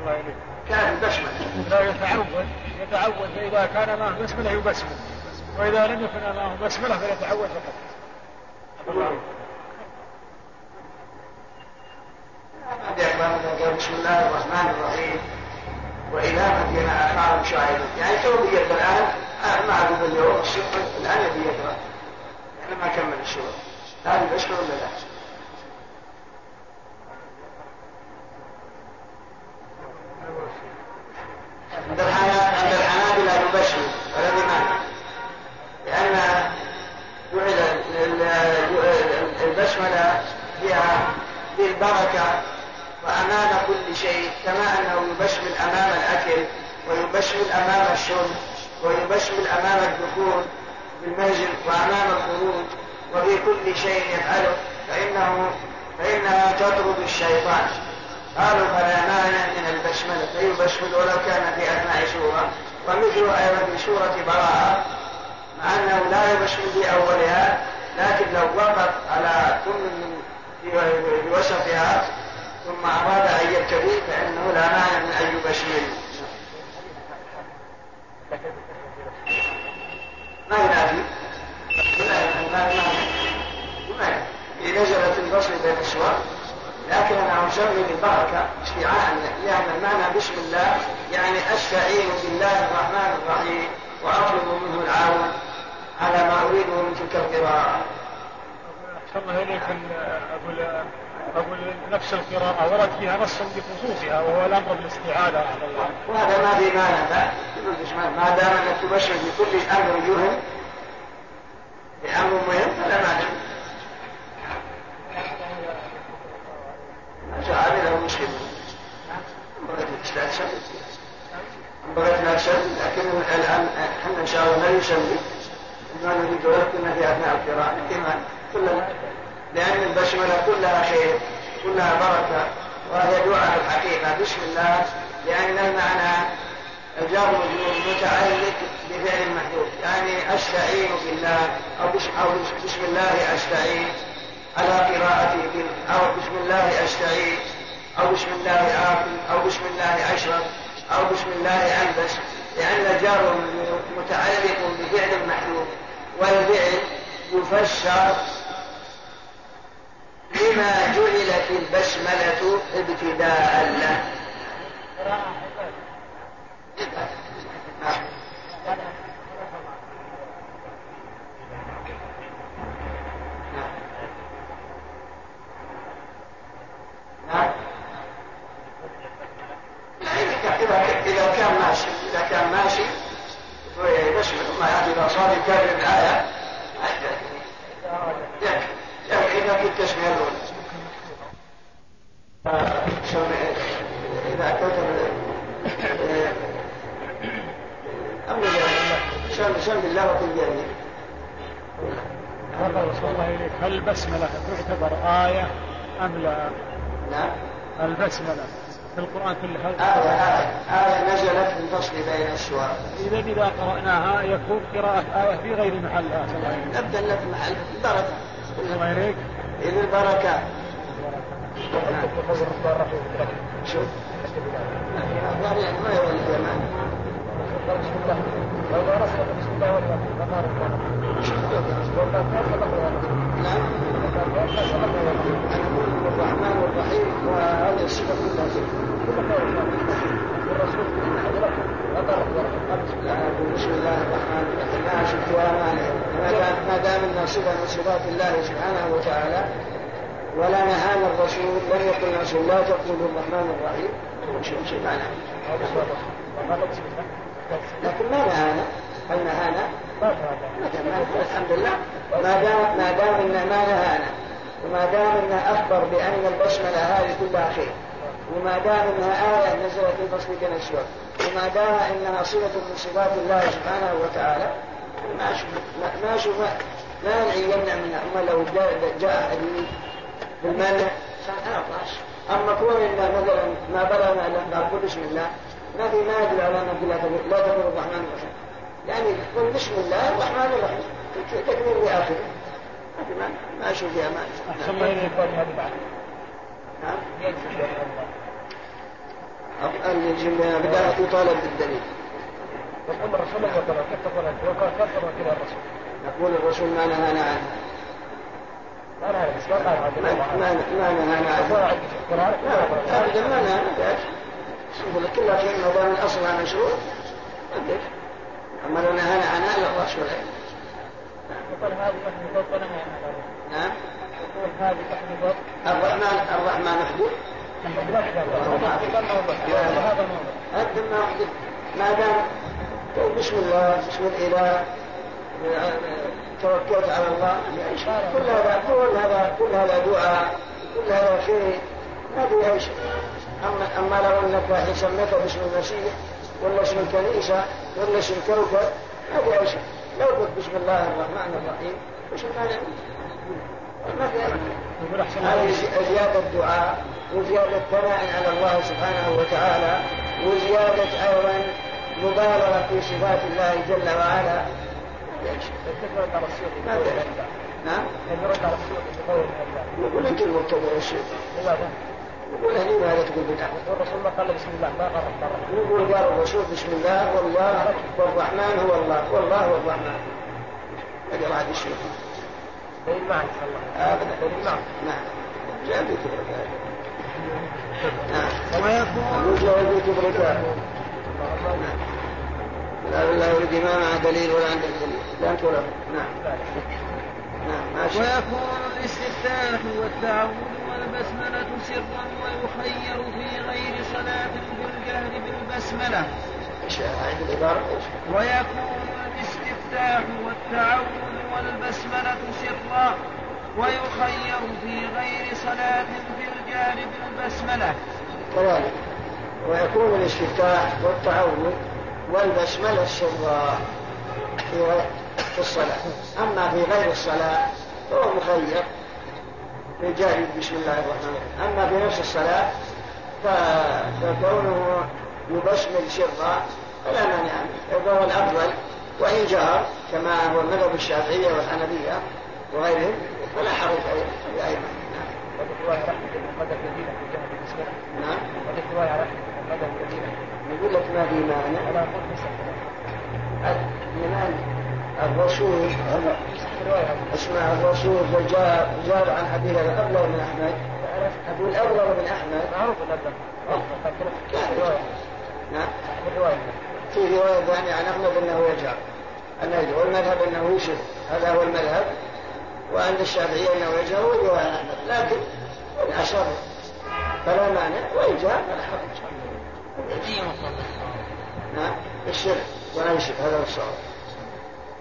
الله إليك كان البسملة لا يتعود يتعود. فإذا كان معه بسملة يبسمل. وإذا لم يكن معه بسملة فليتعود فقط. بسم الله الرحمن الرحيم. وإلى مدين أخاهم شعيب يعني تو بيقرأ الآن آه، أقول اليوم الصبح الآن يبي يقرأ. أنا ما كمل السورة هذه بشر ولا لا؟ عند الحنا- عند الحنابلة يبشر ولا بمعنى لأن جعل ال- ال- البسملة فيها بالبركة وأمام كل شيء كما أنه يبشمل أمام الأكل ويبشمل أمام الشرب ويبشمل أمام الدخول بالمنزل وأمام الخروج وفي كل شيء يفعله فإنه فإنها تطرد الشيطان. قالوا فلا مانع من البسملة فيبسمل ولو كان في أثناء سورة ومثل أيضا في سورة براءة مع أنه لا يبسمل في أولها لكن لو وقف على كل من في في وسطها ثم أراد أن يبتدي فإنه لا مانع من أن يبشر ما ما إذا نزلت الفصل بين السور لكن أنا أسمي بالبركة استيعاء يعني المعنى بسم الله يعني أستعين بالله الرحمن الرحيم وأطلب منه العون على ما أريده من تلك القراءة. أحسن الله إليك ال- أقول نفس القراءة ورد فيها نص بخصوصها وهو الأمر الله وهذا ما في مانع ما دام أنك تبشر بكل أمر يهم بأمر مهم فلا مانع. جعل له مشكلة لكن الآن إحنا إن شاء الله لا يسلم ما نريد ربنا في أثناء القراءة. كما كلنا لأن البسملة كلها خير كلها بركة وهي دعاء الحقيقة. بسم الله. لأن المعنى الجار مجرور متعلق بفعل المحذوف يعني أستعين بالله أو بسم, الله أستعين على قراءة بال- أو بسم الله أستعين أو بسم الله آكل أو بسم الله أشرب أو بسم الله ألبس. لأن الجار متعلق بفعل محذوف. والفعل يفسر لما جعلت البسملة ابتداء له نعم لا إذا كان إذا إذا كان ماشي إذا كان ماشي بسملة ما يعني إذا صار يكرر الآية يعني إذا كنت تسمع الأولى إذا كتب أمر سم سم الله وكل جميل تفضل صلى الله إليك هل البسملة تعتبر آية أم لا؟ نعم. البسملة في القرآن كله آية آية آية نزلت في الفصل بين السور. إذا إذا قرأناها يكون قراءة آية في غير محلها. نبدأ لك محل. البركة الله إليك إذ البركة. شوف. يعني ما اليمن نعم الرحمن الرحيم وهذه الصفة كلها بسم الله الرحمن الرحيم. ما شفت ولا مانع ما دام انها صفه من صفات الله سبحانه وتعالى ولا نهانا الرسول لم يقل الرسول لا تقولوا الرحمن الرحيم شو معنى لكن ما نهانا هل نهانا؟ ما الحمد لله. ما دام ما دام ان ما نهانا وما دام انه أخبر بأن البسمله هذه كلها خير وما دام إنها آية نزلت في بين السور وما دام إنها صفة من صفات الله سبحانه وتعالى ما أشوف ما أشوف مانع يمنع منها. أما لو جاء, بالمانع كان أما كون مثلا ما بلغنا إلا نقول بسم الله ما في ما يدل على أن لا تقول لا تقول الرحمن الرحيم. يعني قل بسم الله الرحمن الرحيم. تكميل لآخره. ما ما أشوف فيها ما أحسن ما يقول هذه بعد نعم بدأت يطالب بالدليل. يقول الرسول الله كيف تقول انت كيف تقول كذا الرسول. يقول الرسول ما نهانا عنه. ما نهانا بس ما قال ما ما نهانا عنه. ما نهانا شوف كل شيء ما دام الاصل مشروع أما لو نهانا عنها لا الرسول يقول هذه تحمي ضد نعم. يقول هذه ضد الرحمن الرحمن حدود قدم ما ما دام بسم الله بسم الإله توكلت على الله كل هذا كل هذا كل هذا دعاء كل هذا شيء. ما في أي شيء. اما أما لو أنك الحين سميته باسم المسيح ولا اسم الكنيسة ولا اسم كوكب ما في أي شيء. لو قلت بسم الله الرحمن الرحيم وش المانع ما في هذه زيادة دعاء وزيادة ثناء على الله سبحانه وتعالى وزيادة أيضا مبالغة في صفات الله جل وعلا. نعم؟ نعم نقول انت المبتدع الشيخ نقول هني ما تقول بدعة والرسول ما قال بسم الله ما قال نقول قال الرسول بسم الله والله والرحمن هو الله والله هو الرحمن هذه رعد الشيخ دليل الله ابدا دليل معنى نعم جاء بكبر نعم ويكون وجه بكبرك لا لا يريد ما مع دليل ولا عندك دليل لا ولا نعم نعم. ويكون الاستفتاح والتعوذ والبسملة سرا ويخير في غير صلاة بالجهر بالبسملة؟ ويكون الاستفتاح والتعوذ والبسملة سرا ويخير في غير صلاة في الجهر بالبسملة. كذلك ويكون الاستفتاح والتعوذ والبسملة سرا. في الصلاة. أما في غير الصلاة فهو مخير بجهل بسم الله الرحمن الرحيم. أما في نفس الصلاة فكونه يبسمل سرا فلا مانع منه. هو الأفضل. وإن جهر كما هو مذهب الشافعية والحنفية وغيرهم فلا حرج عليه أيضا. نعم. بالنسبة نعم. يقول لك ما في مانع. الإيمان الرسول اسمع الرسول وجاء جاء عن حديث الأبلغ من أحمد أقول الأبلغ من أحمد. معروف نعم. في رواية. ثانية عن أحمد أنه يجعل أنه والمذهب أنه يشرك. هذا هو المذهب. وعند الشافعية أنه ورواية عن أحمد. لكن إن أشر فلا مانع. وإن جاء فلا حرج نعم. الشرك. ولا يشرك. هذا هو الصواب.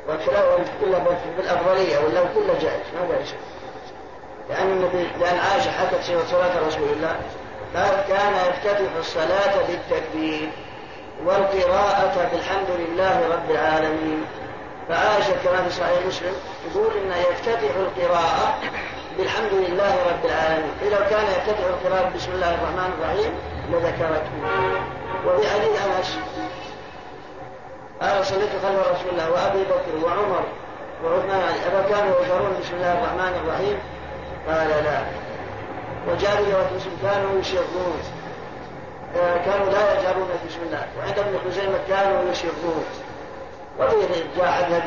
والكلام كله بالأفضلية ولا كله جائز ما جائز شيء لأن النبي لأن عائشة حكت سيرة صلاة رسول الله قال كان يفتتح الصلاة بالتكبير والقراءة بالحمد لله رب العالمين. فعائشة كما في صحيح مسلم تقول إن يفتتح القراءة بالحمد لله رب العالمين. إذا كان يفتتح القراءة بسم الله الرحمن الرحيم لذكرته. وفي حديث أنس قال صليت خلف رسول الله وأبي بكر وعمر وعثمان علي أفكانوا كانوا يجهرون بسم الله الرحمن الرحيم. قال لا. وجاء في كانوا يشرون آه، كانوا لا يجهرون بسم الله. وعند ابن خزيمة كانوا يشرون وفي جاء حديث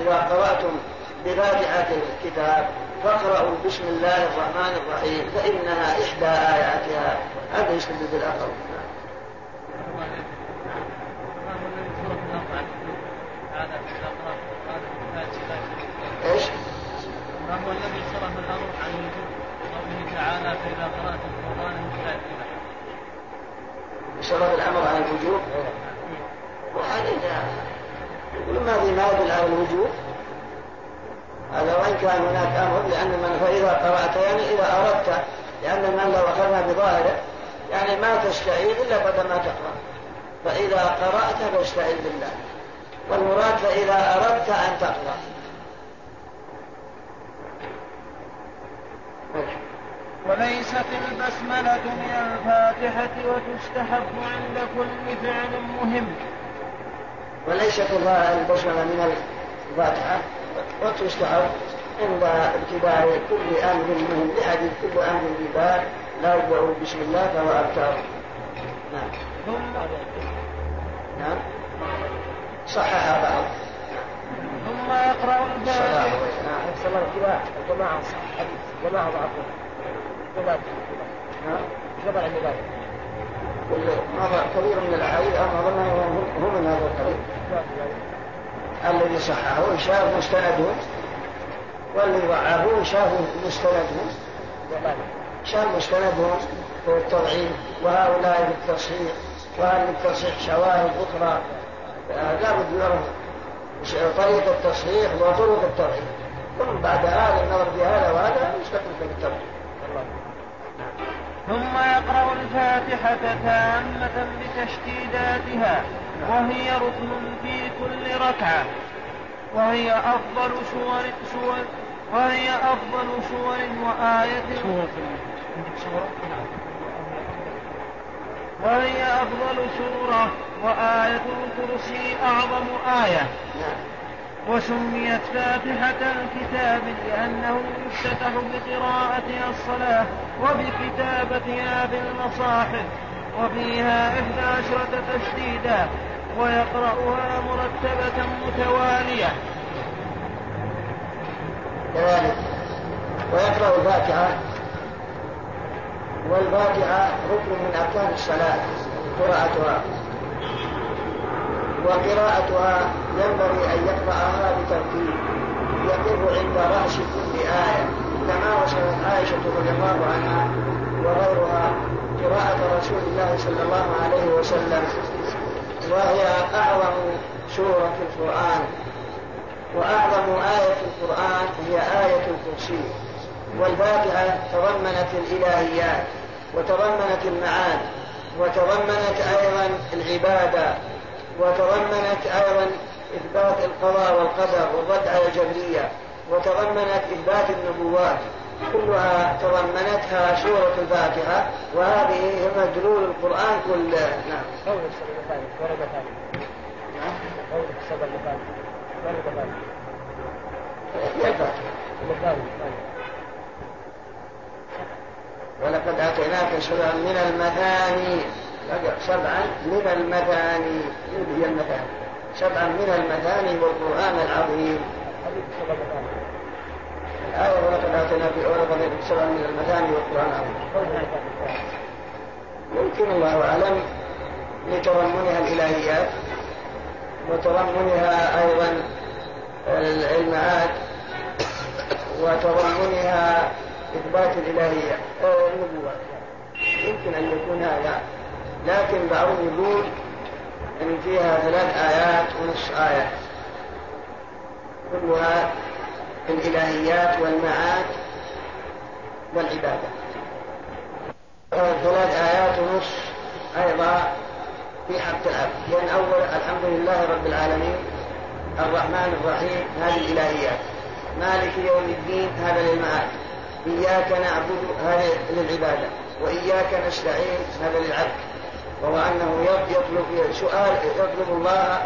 إذا قرأتم بفاتحة الكتاب فاقرأوا بسم الله الرحمن الرحيم فإنها إحدى آياتها. هذا يستدل بالآخر إيش؟ ما هو الذي صرف الامر عن وجوب قوله تعالى فاذا قرات القران فلا صرف الأمر عن الوجوب. وهذا يقول ما في ما يدل على الوجوب؟ هذا وإن كان هناك أمر لأن من فاذا قرات يعني إذا أردت لأن من لو أخذنا بظاهره يعني ما تستعيذ إلا بعد ما تقرأ. فإذا قرأت فاستعذ بالله. والمراد فإذا أردت أن تقرأ. وليست البسملة من الفاتحة وتستحب عند كل فعل مهم. وليست البسملة من الفاتحة وتستحب عند ابتداء كل أمر مهم. لحديث كل أمر ببال لا يبدا بسم الله فهو ابتر نعم. نعم. صحح بعض. ثم يقرأ الفاتحه نعم. الجماعه الجماعه حديث جماعة ضعفوا نعم جمع المبادئ مضى كثير من الاحاديث أنا اظن من هذا القبيل الذي صححه شاف مستندهم واللي ضعفوه شافوا مستندهم شاف مستندهم في التضعيف وهؤلاء في التصحيح وهل للتصحيح شواهد أخرى؟ لا بد يعرف طريقه التصحيح وطرق التضعيف. ثم بعد هذا النظر في هذا وهذا يستقبل التضعيف ثم يقرأ الفاتحة تامة بتشديداتها وهي ركن في كل ركعة. وهي أفضل سور سور وهي أفضل سور وآية. وهي أفضل سورة وآية الكرسي أعظم آية. وسميت فاتحة الكتاب لأنه يفتتح بقراءتها الصلاة وبكتابتها بالمصاحف وفيها إحدى عشرة تشديدا ويقرأها مرتبة متوالية. كذلك ويقرأ الفاتحة والفاتحة ركن من أركان الصلاة قراءتها. وقراءتها ينبغي أن يقرأها بترتيب. يقف عند رأس كل آية كما وصلت عائشة رضي الله عنها وغيرها قراءة رسول الله صلى الله عليه وسلم وهي أعظم سورة في القرآن. وأعظم آية في القرآن هي آية الكرسي. والفاتحة تضمنت الإلهيات وتضمنت المعاد وتضمنت أيضا العبادة. وتضمنت أيضا إثبات القضاء والقدر والرد على الجبرية وتضمنت إثبات النبوات كلها تضمنتها سورة الفاتحة وهذه هي مدلول القرآن كله نعم. قول السبع ورد نعم. قول السبع ورد الفاتحة. ولقد آتيناك سبعا من المثاني سبعا من المثاني هي المثاني سبعا من المثاني والقرآن العظيم. الآية ولقد آتينا في سبعا من المثاني والقرآن العظيم. يمكن الله أعلم لتضمنها الإلهيات وتضمنها أيضا المعاد وتضمنها إثبات الإلهية. النبوة. يمكن أن يكون هذا. لكن بعضهم يقول أن فيها ثلاث آيات ونصف آية. كلها في الإلهيات والمعاد والعبادة. ثلاث آيات ونصف أيضا في حق العبد لأن أول الحمد لله رب العالمين الرحمن الرحيم هذه الإلهيات. مالك يوم الدين هذا للمعاد. إياك نعبد هذا للعبادة. وإياك نستعين هذا للعبد. وهو أنه يطلب سؤال يطلب الله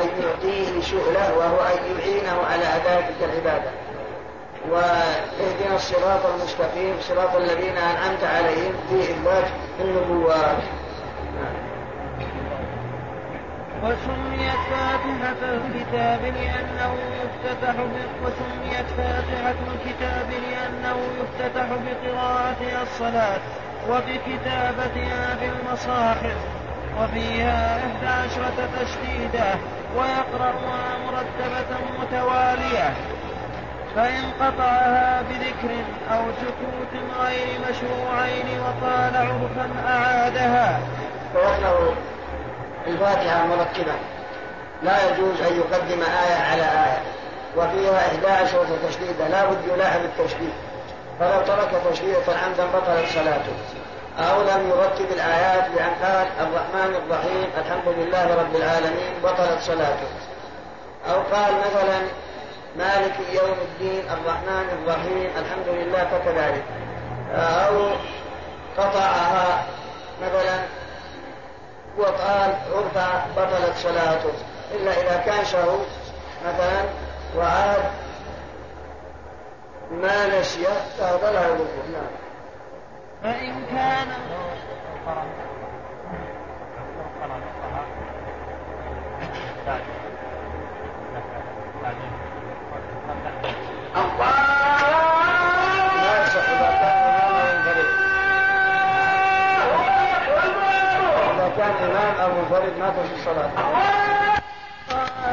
أن يعطيه سؤله وهو أن يعينه على أداء تلك العبادة. واهدنا الصراط المستقيم صراط الذين أنعمت عليهم في إثبات النبوات وسميت فاتحة الكتاب لأنه يفتتح وسميت فاتحة الكتاب لأنه يفتتح بقراءتها الصلاة. وبكتابتها في المصاحف وفيها إحدى عشرة تشديدة ويقرأها مرتبة متوالية. فإن قطعها بذكر أو سكوت غير مشروعين وقال عرفا أعادها. ويقرأ الفاتحة مرتبة. لا يجوز أن يقدم آية على آية. وفيها إحدى عشرة تشديدة. لا بد يلاحظ التشديد. فلو ترك تشديدة عمدا بطلت صلاته. أو لم يرتب الآيات بأن قال الرحمن الرحيم الحمد لله رب العالمين بطلت صلاته. أو قال مثلا مالك يوم الدين الرحمن الرحيم الحمد لله فكذلك. أو قطعها مثلا وقال عرفا بطلت صلاته. إلا إذا كان شهو مثلا وعاد ما نسي فهذا يضره نعم. فإن كان كان إمام أو منفرد أو منفرد ما تصح صلاته.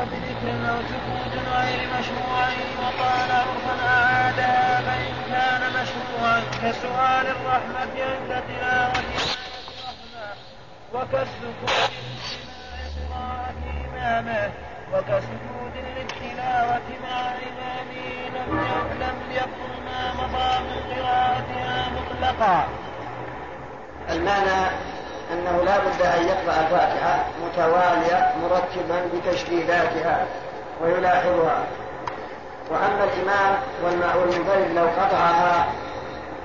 بذكر أو سكوت غير مشروع وقال عرفا أعادها فإن كان مشروعا كسؤال الرحمة عند تلاوة الرحمة وكالسكوت قراءة إمامه وكسجود للتلاوة مع إمامه لم لم يكن ما مضى من قراءتها مطلقا. المعنى أنه لا بد أن يقرأ الفاتحة متوالية مرتبا بتشديداتها ويلاحظها. وأما الإمام والمنفرد لو قطعها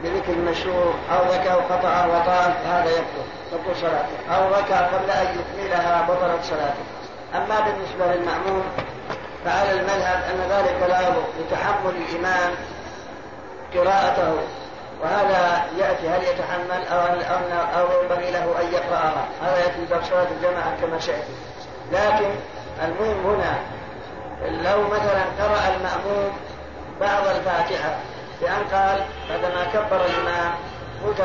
بذكر المشهور أو ذكر قطعها وطال فهذا يبطل. تبطل صلاته. أو ركع قبل أن يكملها بطلت صلاته. أما بالنسبة للمأموم فعلى المذهب أن ذلك لا يضر. لتحمل الإمام قراءته. وهذا يأتي هل يتحمل أو أو أو ينبغي له أن يقرأها هذا يأتي باب صلاة الجماعة كما سيأتي لكن المهم هنا لو مثلا قرأ المأموم بعض الفاتحة بأن قال بعدما كبر الإمام قلت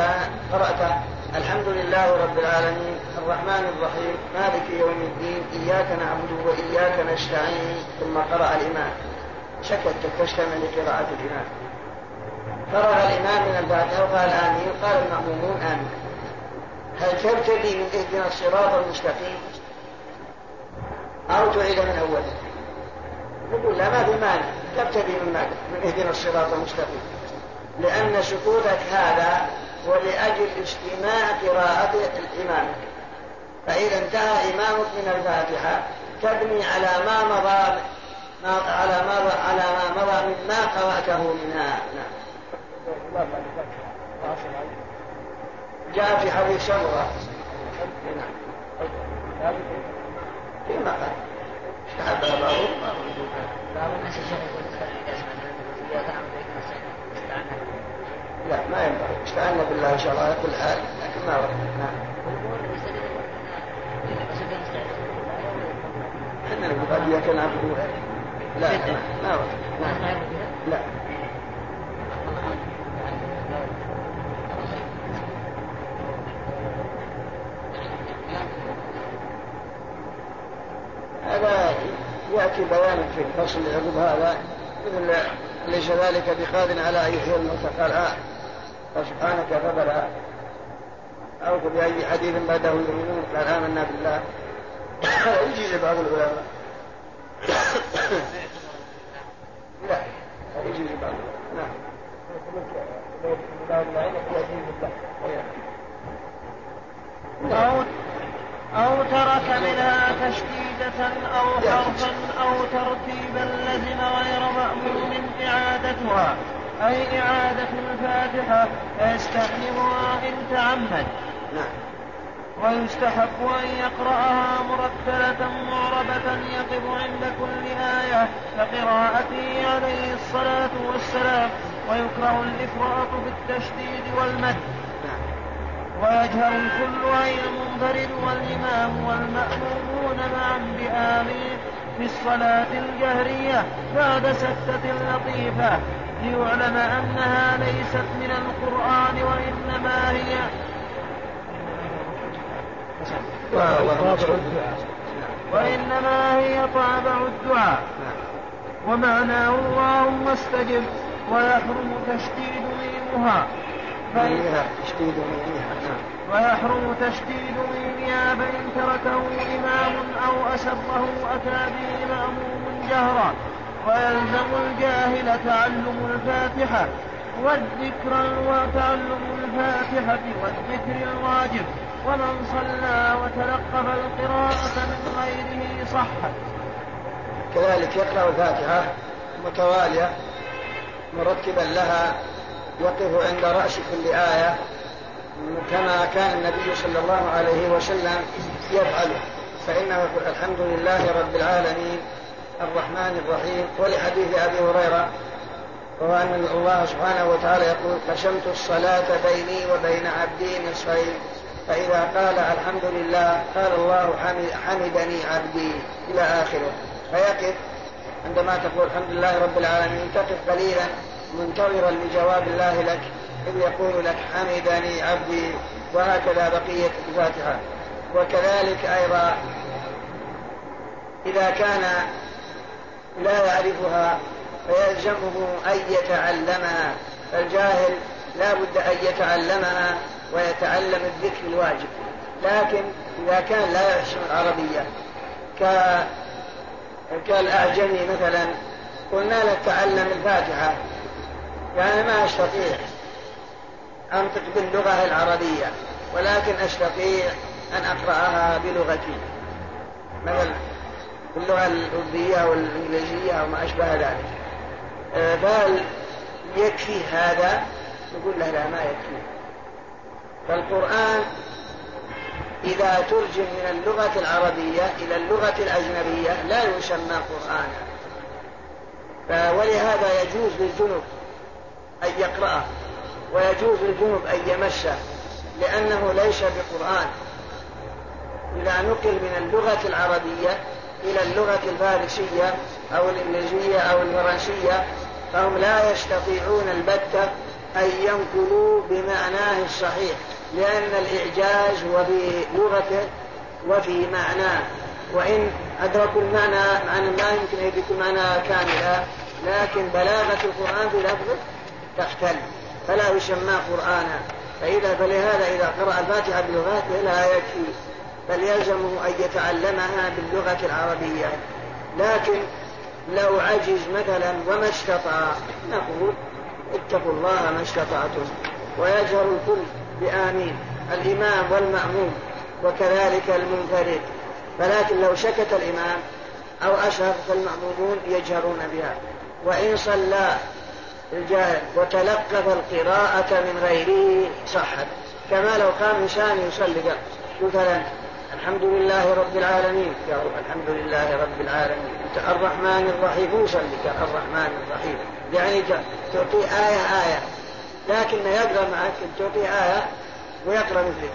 قرأت الحمد لله رب العالمين الرحمن الرحيم مالك يوم الدين إياك نعبد وإياك نستعين ثم قرأ الإمام. شكت تشتمل لقراءة الإمام. فرغ الإمام من الفاتحة وقال آمين. قال المأمومون آمين. هل تبتدي من إهدنا الصراط المستقيم؟ أو تعيد من أوله؟ نقول لا ما في مانع. تبتدي من ماذا؟ من إهدنا الصراط المستقيم. لأن سكوتك هذا ولأجل استماع قراءة الإمام. فإذا انتهى إمامك من الفاتحة تبني على ما مضى ما على ما على ما مضى مما قرأته منها. نعم. جاء في حديث سمرة نعم فيما قال استحب بعضهم بعض الناس لا ما ينبغي استعنا بالله ان شاء الله على كل حال لكن ما ورد نعم إحنا نقول قد اياك نعبد لا ما ورد نعم لا هذا يأتي الفصل يقول هذا مثل ليس ذلك بقادر على أن يحيي الموتى قال آه فسبحانك فبلا أو بأي حديث بعده يؤمنون قال آمنا بالله. يجيز بعض العلماء. لا يجيز بعض نعم. أو ترك منها تشديدة أو حرفا أو ترتيبا لزم غير مأموم إعادتها. أي إعادة الفاتحة فيستحلمها إن تعمد. نعم. ويستحب أن يقرأها مرتلة معربة يقف عند كل آية كقراءته عليه الصلاة والسلام. ويكره الإفراط بالتشديد والمد. ويجهر الكل أي المنفرد والإمام والمأمومون معا بآمين في الصلاة الجهرية بعد سكتة لطيفة. ليعلم أنها ليست من القرآن وإنما هي وإنما هي طابع الدعاء. ومعناه اللهم استجب ويحرم تشديد فإن تشديد نعم. ويحرم تشديد ميمها فإن تركه إمام أو أسره أتى به مأموم جهرا. ويلزم الجاهل تعلم الفاتحة والذكر وتعلم الفاتحة والذكر الواجب. ومن صلى وتلقف القراءة من غيره صحت كذلك يقرأ الفاتحة متوالية مرتبا لها يقف عند رأس كل آية كما كان النبي صلى الله عليه وسلم يفعل. فإنه يقول الحمد لله رب العالمين الرحمن الرحيم. ولحديث أبي هريرة وهو أن الله سبحانه وتعالى يقول قسمت الصلاة بيني وبين عبدي نصفين. فإذا قال الحمد لله قال الله حمدني عبدي إلى آخره. فيقف عندما تقول الحمد لله رب العالمين تقف قليلا منتظرا لجواب الله لك إذ يقول لك حمدني عبدي. وهكذا بقية الفاتحة. وكذلك أيضا إذا كان لا يعرفها فيلزمه أن يتعلمها. الجاهل لا بد أن يتعلمها ويتعلم الذكر الواجب. لكن إذا كان لا يحسن العربية ك... كالأعجمي مثلا قلنا له تعلم الفاتحة. يعني ما أستطيع. أنطق باللغة العربية ولكن أستطيع أن أقرأها بلغتي. مثلا باللغة الأوروبية أو الإنجليزية أو ما أشبه ذلك. قال آه، يكفي هذا؟ نقول له لا ما يكفي. فالقرآن إذا ترجم من اللغة العربية إلى اللغة الأجنبية لا يسمى قرآنا. ولهذا يجوز للجنب أن يقرأه ويجوز للجنب أن يمسه لأنه ليس بقرآن. إذا نقل من اللغة العربية إلى اللغة الفارسية أو الإنجليزية أو الفرنسية فهم لا يستطيعون البتة أن ينقلوا بمعناه الصحيح لأن الإعجاز هو في لغته وفي معناه. وإن أدركوا المعنى معنى ما يمكن أن يدركوا المعنى كاملا لكن بلاغة القرآن في لفظه تختل فلا يسمى قرآنا. فإذا فلهذا إذا قرأ الفاتحة بلغاته لا يكفي. بل يلزمه أن يتعلمها باللغة العربية. لكن لو عجز مثلا وما استطاع نقول اتقوا الله ما استطعتم. ويجهر الكل بآمين. الإمام والمأموم وكذلك المنفرد. ولكن لو سكت الإمام أو أشهر فالمأمومون يجهرون بها. وإن صلى الجاهل. وتلقف القراءة من غيره. صحت كما لو قام إنسان يصلي مثلا الحمد لله رب العالمين. قال الحمد لله رب العالمين. الرحمن الرحيم. يصلي. الرحمن الرحيم. يعني تعطيه آية آية. لكن يقرأ معك تعطيه آية ويقرأ مثلك.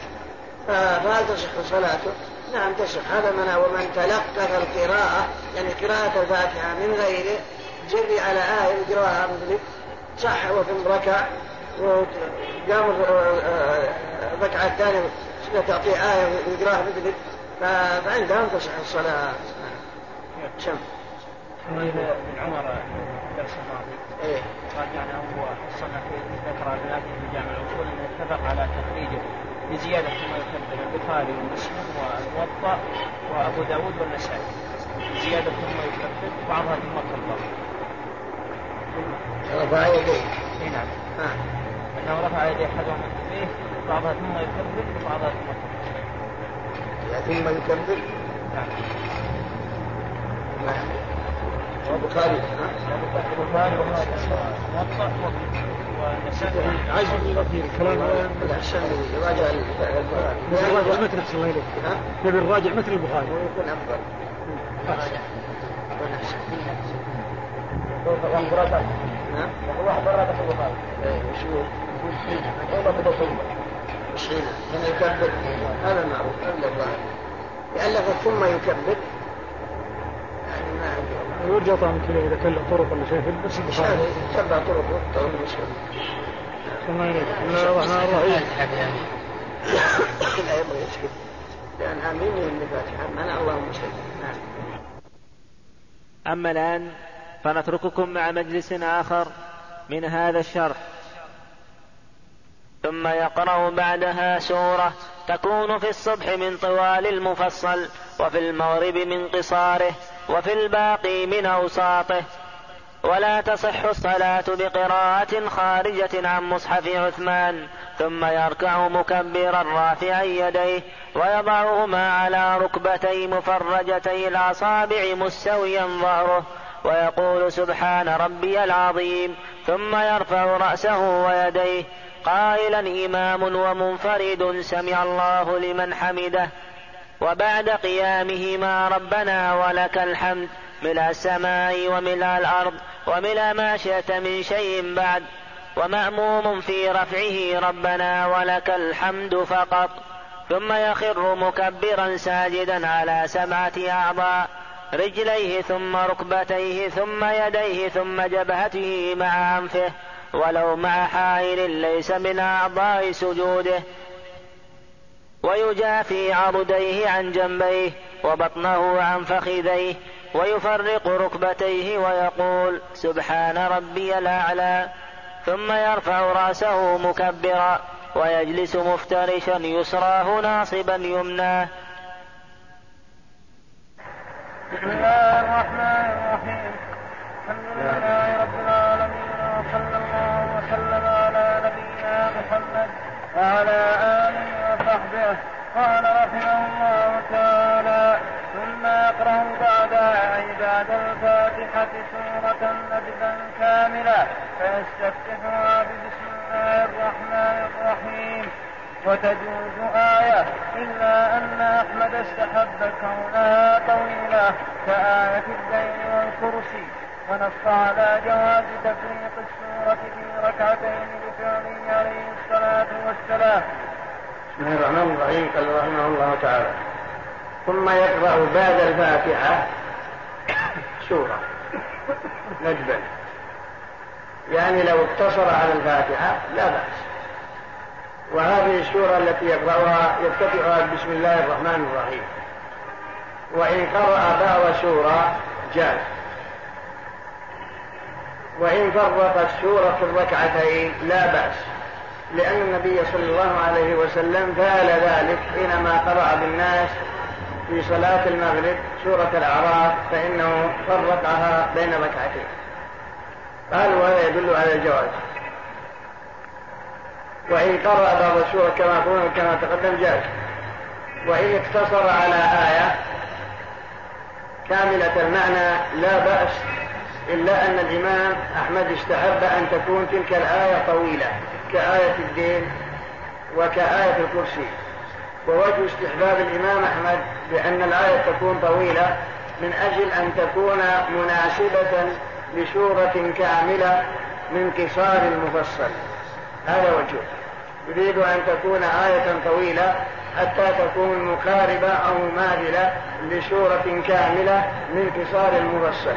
فهل تصح صلاته؟ نعم تصح. هذا من ومن تلقف القراءة يعني قراءة الفاتحة من غيره جري على آية يقرأها مثلك. صح وثم ركع وقام الركعة الثانية تعطيه آية ويقراها مثلك فعندهم تصح الصلاة. شم. من عمر الدرس الماضي. إيه. قال يعني هو صنع ذكر لكن في جامع الأصول أنه اتفق على تخريجه بزيادة ما يكذب البخاري ومسلم والموطا وأبو داود والنسائي. زيادة ثم يكذب بعضها ثم كبر. رفع يديه اي نعم. آه. أنه رفع يديه احدهم فيه بعضها ثم يكذب وبعضها ثم ثم يكذب نعم. البخاري البخاري عايز في الكلام احسن يراجع البخاري متن احسن الله اليك نبي نراجع متن البخاري. يكون افضل يكون احسن نعم واحد برا في البخاري شو بدا ثم مش هنا هنا يكبر هذا معروف هذا الظاهر يألف ثم يكبر ويرجع طعم كذا اذا كان له طرق ولا شيء نفس البخاري سبع طرق طرق مسلم الله يريد بسم الله الرحمن الرحيم لا يبغى يسكت لأن امين من الفاتحه من اللهم صل نعم أما الآن فنترككم مع مجلس آخر من هذا الشرح. ثم يقرأ بعدها سورة تكون في الصبح من طوال المفصل وفي المغرب من قصاره وفي الباقي من أوساطه. ولا تصح الصلاة بقراءة خارجة عن مصحف عثمان ثم يركع مكبرا رافعا يديه ويضعهما على ركبتي مفرجتي الأصابع مستويا ظهره. ويقول سبحان ربي العظيم ثم يرفع رأسه ويديه. قائلا إمام ومنفرد سمع الله لمن حمده. وبعد قيامهما ربنا ولك الحمد ملء السماء وملء الأرض وملء ما شئت من شيء بعد. ومأموم في رفعه ربنا ولك الحمد فقط. ثم يخر مكبرا ساجدا على سبعة أعضاء. رجليه ثم ركبتيه ثم يديه ثم جبهته مع أنفه ولو مع حائل ليس من أعضاء سجوده. ويجافي عضديه عن جنبيه وبطنه عن فخذيه ويفرق ركبتيه ويقول سبحان ربي الأعلى. ثم يرفع رأسه مكبرا ويجلس مفترشا يسراه ناصبا يمناه. بسم الله الرحمن الرحيم. الحمد لله رب العالمين وصلى الله وسلم على نبينا محمد وعلى آله وصحبه. قال رحمه الله تعالى ثم يقرأ بعد بعد الفاتحة سورة نجدا كاملة فيستفتحها بسم الله الرحمن الرحيم. وتجوز آية إلا أن أحمد استحب كونها طويلة كآية الدين والكرسي ونص على جواز تفريق السورة في ركعتين بفعله عليه الصلاة والسلام. بسم الله الرحمن الرحيم. قال رحمه الله تعالى ثم يقرأ بعد الفاتحة سورة ندبا يعني لو اقتصر على الفاتحة لا بأس. وهذه السورة التي يقرأها يفتتحها بسم الله الرحمن الرحيم. وإن قرأ بعض سورة جاز. وإن فرق السورة في الركعتين لا بأس. لأن النبي صلى الله عليه وسلم فعل ذلك حينما قرأ بالناس في صلاة المغرب سورة الأعراف فإنه فرقها بين ركعتين قالوا وهذا يدل على الجواز. وإن قرأ بعض السورة كما كما تقدم جاز. وإن اقتصر على آية كاملة المعنى لا بأس إلا أن الإمام أحمد استحب أن تكون تلك الآية طويلة كآية الدين وكآية الكرسي. ووجه استحباب الإمام أحمد بأن الآية تكون طويلة من أجل أن تكون مناسبة لسورة كاملة من قصار المفصل. هذا وجهه يريد أن تكون آية طويلة حتى تكون مقاربة أو مماثلة لسورة كاملة من قصار المفصل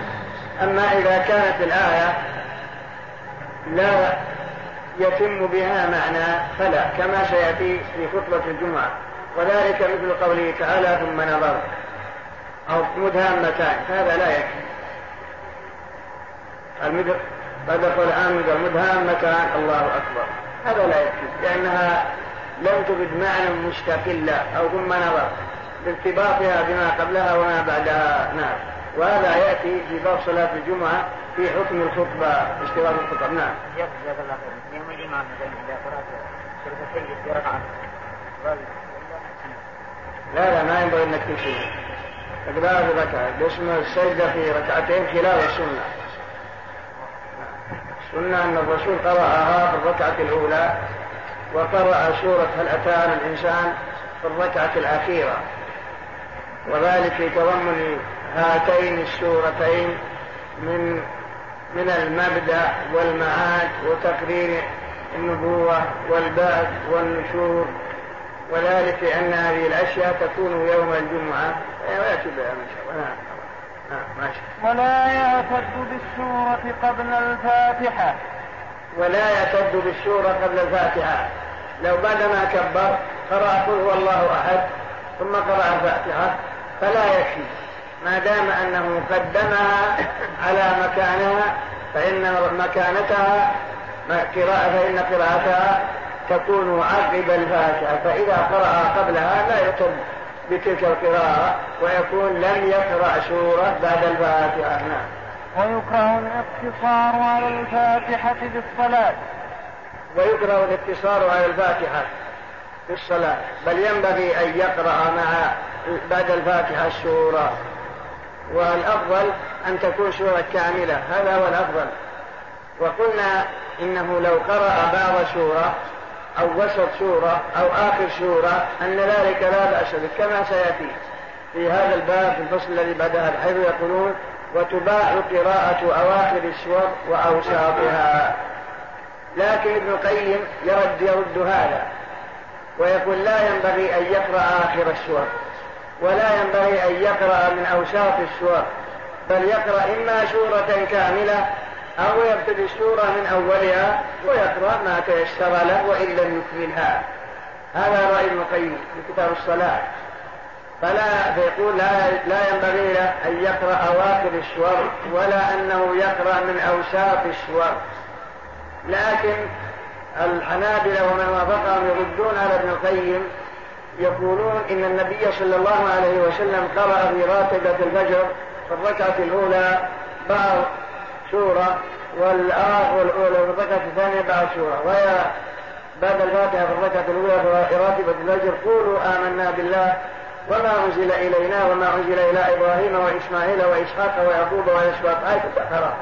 أما إذا كانت الآية لا يتم بها معنى فلا كما سيأتي في خطبة الجمعة. وذلك مثل قوله تعالى ثم نظر. أو مدهامتان. هذا لا يكفي. قد الآن مدهامتان الله أكبر. هذا لا يكفي لأنها لم تفد معنى مستقلة أو ثم نظر بارتباطها بما قبلها وما بعدها. نعم. وهذا يأتي في باب صلاة الجمعة في حكم الخطبة اشتراك الخطب نعم. جزاك الله خير. يوم الإمام إذا قرأت لا لا ما ينبغي إنك تمشي. في ركعة. باسم السجدة في ركعتين خلال السنة. السنة أن الرسول قرأها في الركعة الأولى وقرأ سورة هل على الإنسان في الركعة الأخيرة. وذلك في تضمن هاتين السورتين من من المبدأ والمعاد وتقرير النبوة والبعث والنشور. وذلك أن هذه الأشياء تكون يوم الجمعة. ويأتي بها إن شاء الله. نعم. ولا يعتد بالسورة قبل الفاتحة. ولا يعتد بالسورة قبل الفاتحة. لو بعدما كبر قرأ قل هو الله أحد ثم قرأ الفاتحة فلا يكفي. ما دام أنه قدمها على مكانها فإن مكانتها قراءة فإن قراءتها تكون عقب الفاتحة. فإذا قرأ قبلها لا يتم. بتلك القراءة ويكون لم يقرأ سورة بعد الفاتحة. نعم. ويكره الاقتصار على الفاتحة في الصلاة ويكره الاقتصار على الفاتحة في الصلاة بل ينبغي أن يقرأ مع بعد الفاتحة السورة. والأفضل أن تكون سورة كاملة. هذا هو الأفضل. وقلنا إنه لو قرأ بعض سورة أو وسط سورة أو آخر سورة أن ذلك لا بأس به كما سيأتي في هذا الباب في الفصل الذي بعدها بحيث يقولون وتباح قراءة أواخر السور وأوساطها. لكن ابن القيم يرد يرد هذا ويقول لا ينبغي أن يقرأ آخر السور ولا ينبغي أن يقرأ من أوساط السور بل يقرأ إما سورة كاملة أو يبتدي السورة من أولها ويقرأ ما تيسر له وإن لم يكملها هذا رأي ابن القيم في كتاب الصلاة. فلا فيقول لا, لا ينبغي له أن يقرأ أواخر السور ولا أنه يقرأ من أوساط السور لكن الحنابلة ومن وافقهم يردون على ابن القيم يقولون إن النبي صلى الله عليه وسلم قرأ في راتبة الفجر في الركعة الأولى بعض سورة والآخر الأولى في الركعة الثانية بعض سورة. وهي بعد الفاتحة في الركعة الأولى في راتبة الفجر قولوا آمنا بالله وما أنزل إلينا وما أنزل إلى إبراهيم وإسماعيل وإسحاق ويعقوب ويسوع. آية البقرة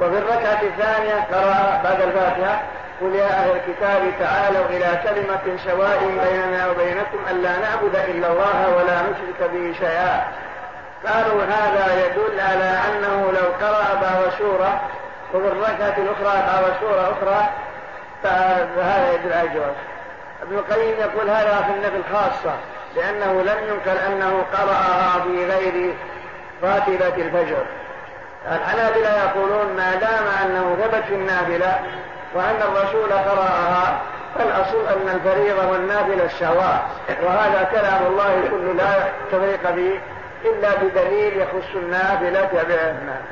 وفي الركعة الثانية قرأ بعد الفاتحة. قل يا أهل الكتاب تعالوا إلى كلمة سواء بيننا وبينكم ألا نعبد إلا الله ولا نشرك به شيئا. قالوا هذا يدل على أنه لو قرأ بعض سورة وفي الركعة الأخرى بعض سورة أخرى فهذا يدل على الجواز. ابن القيم يقول هذا في النفي الخاصة لأنه لم ينكر أنه قرأها في غير راتبة الفجر. الحنابلة يقولون ما دام أنه ثبت في النافلة وأن الرسول قرأها فالأصل أن الفريضة والنافلة سواء وهذا كلام الله كل لا تفريق فيه إلا بدليل يخص النافلة بعثمان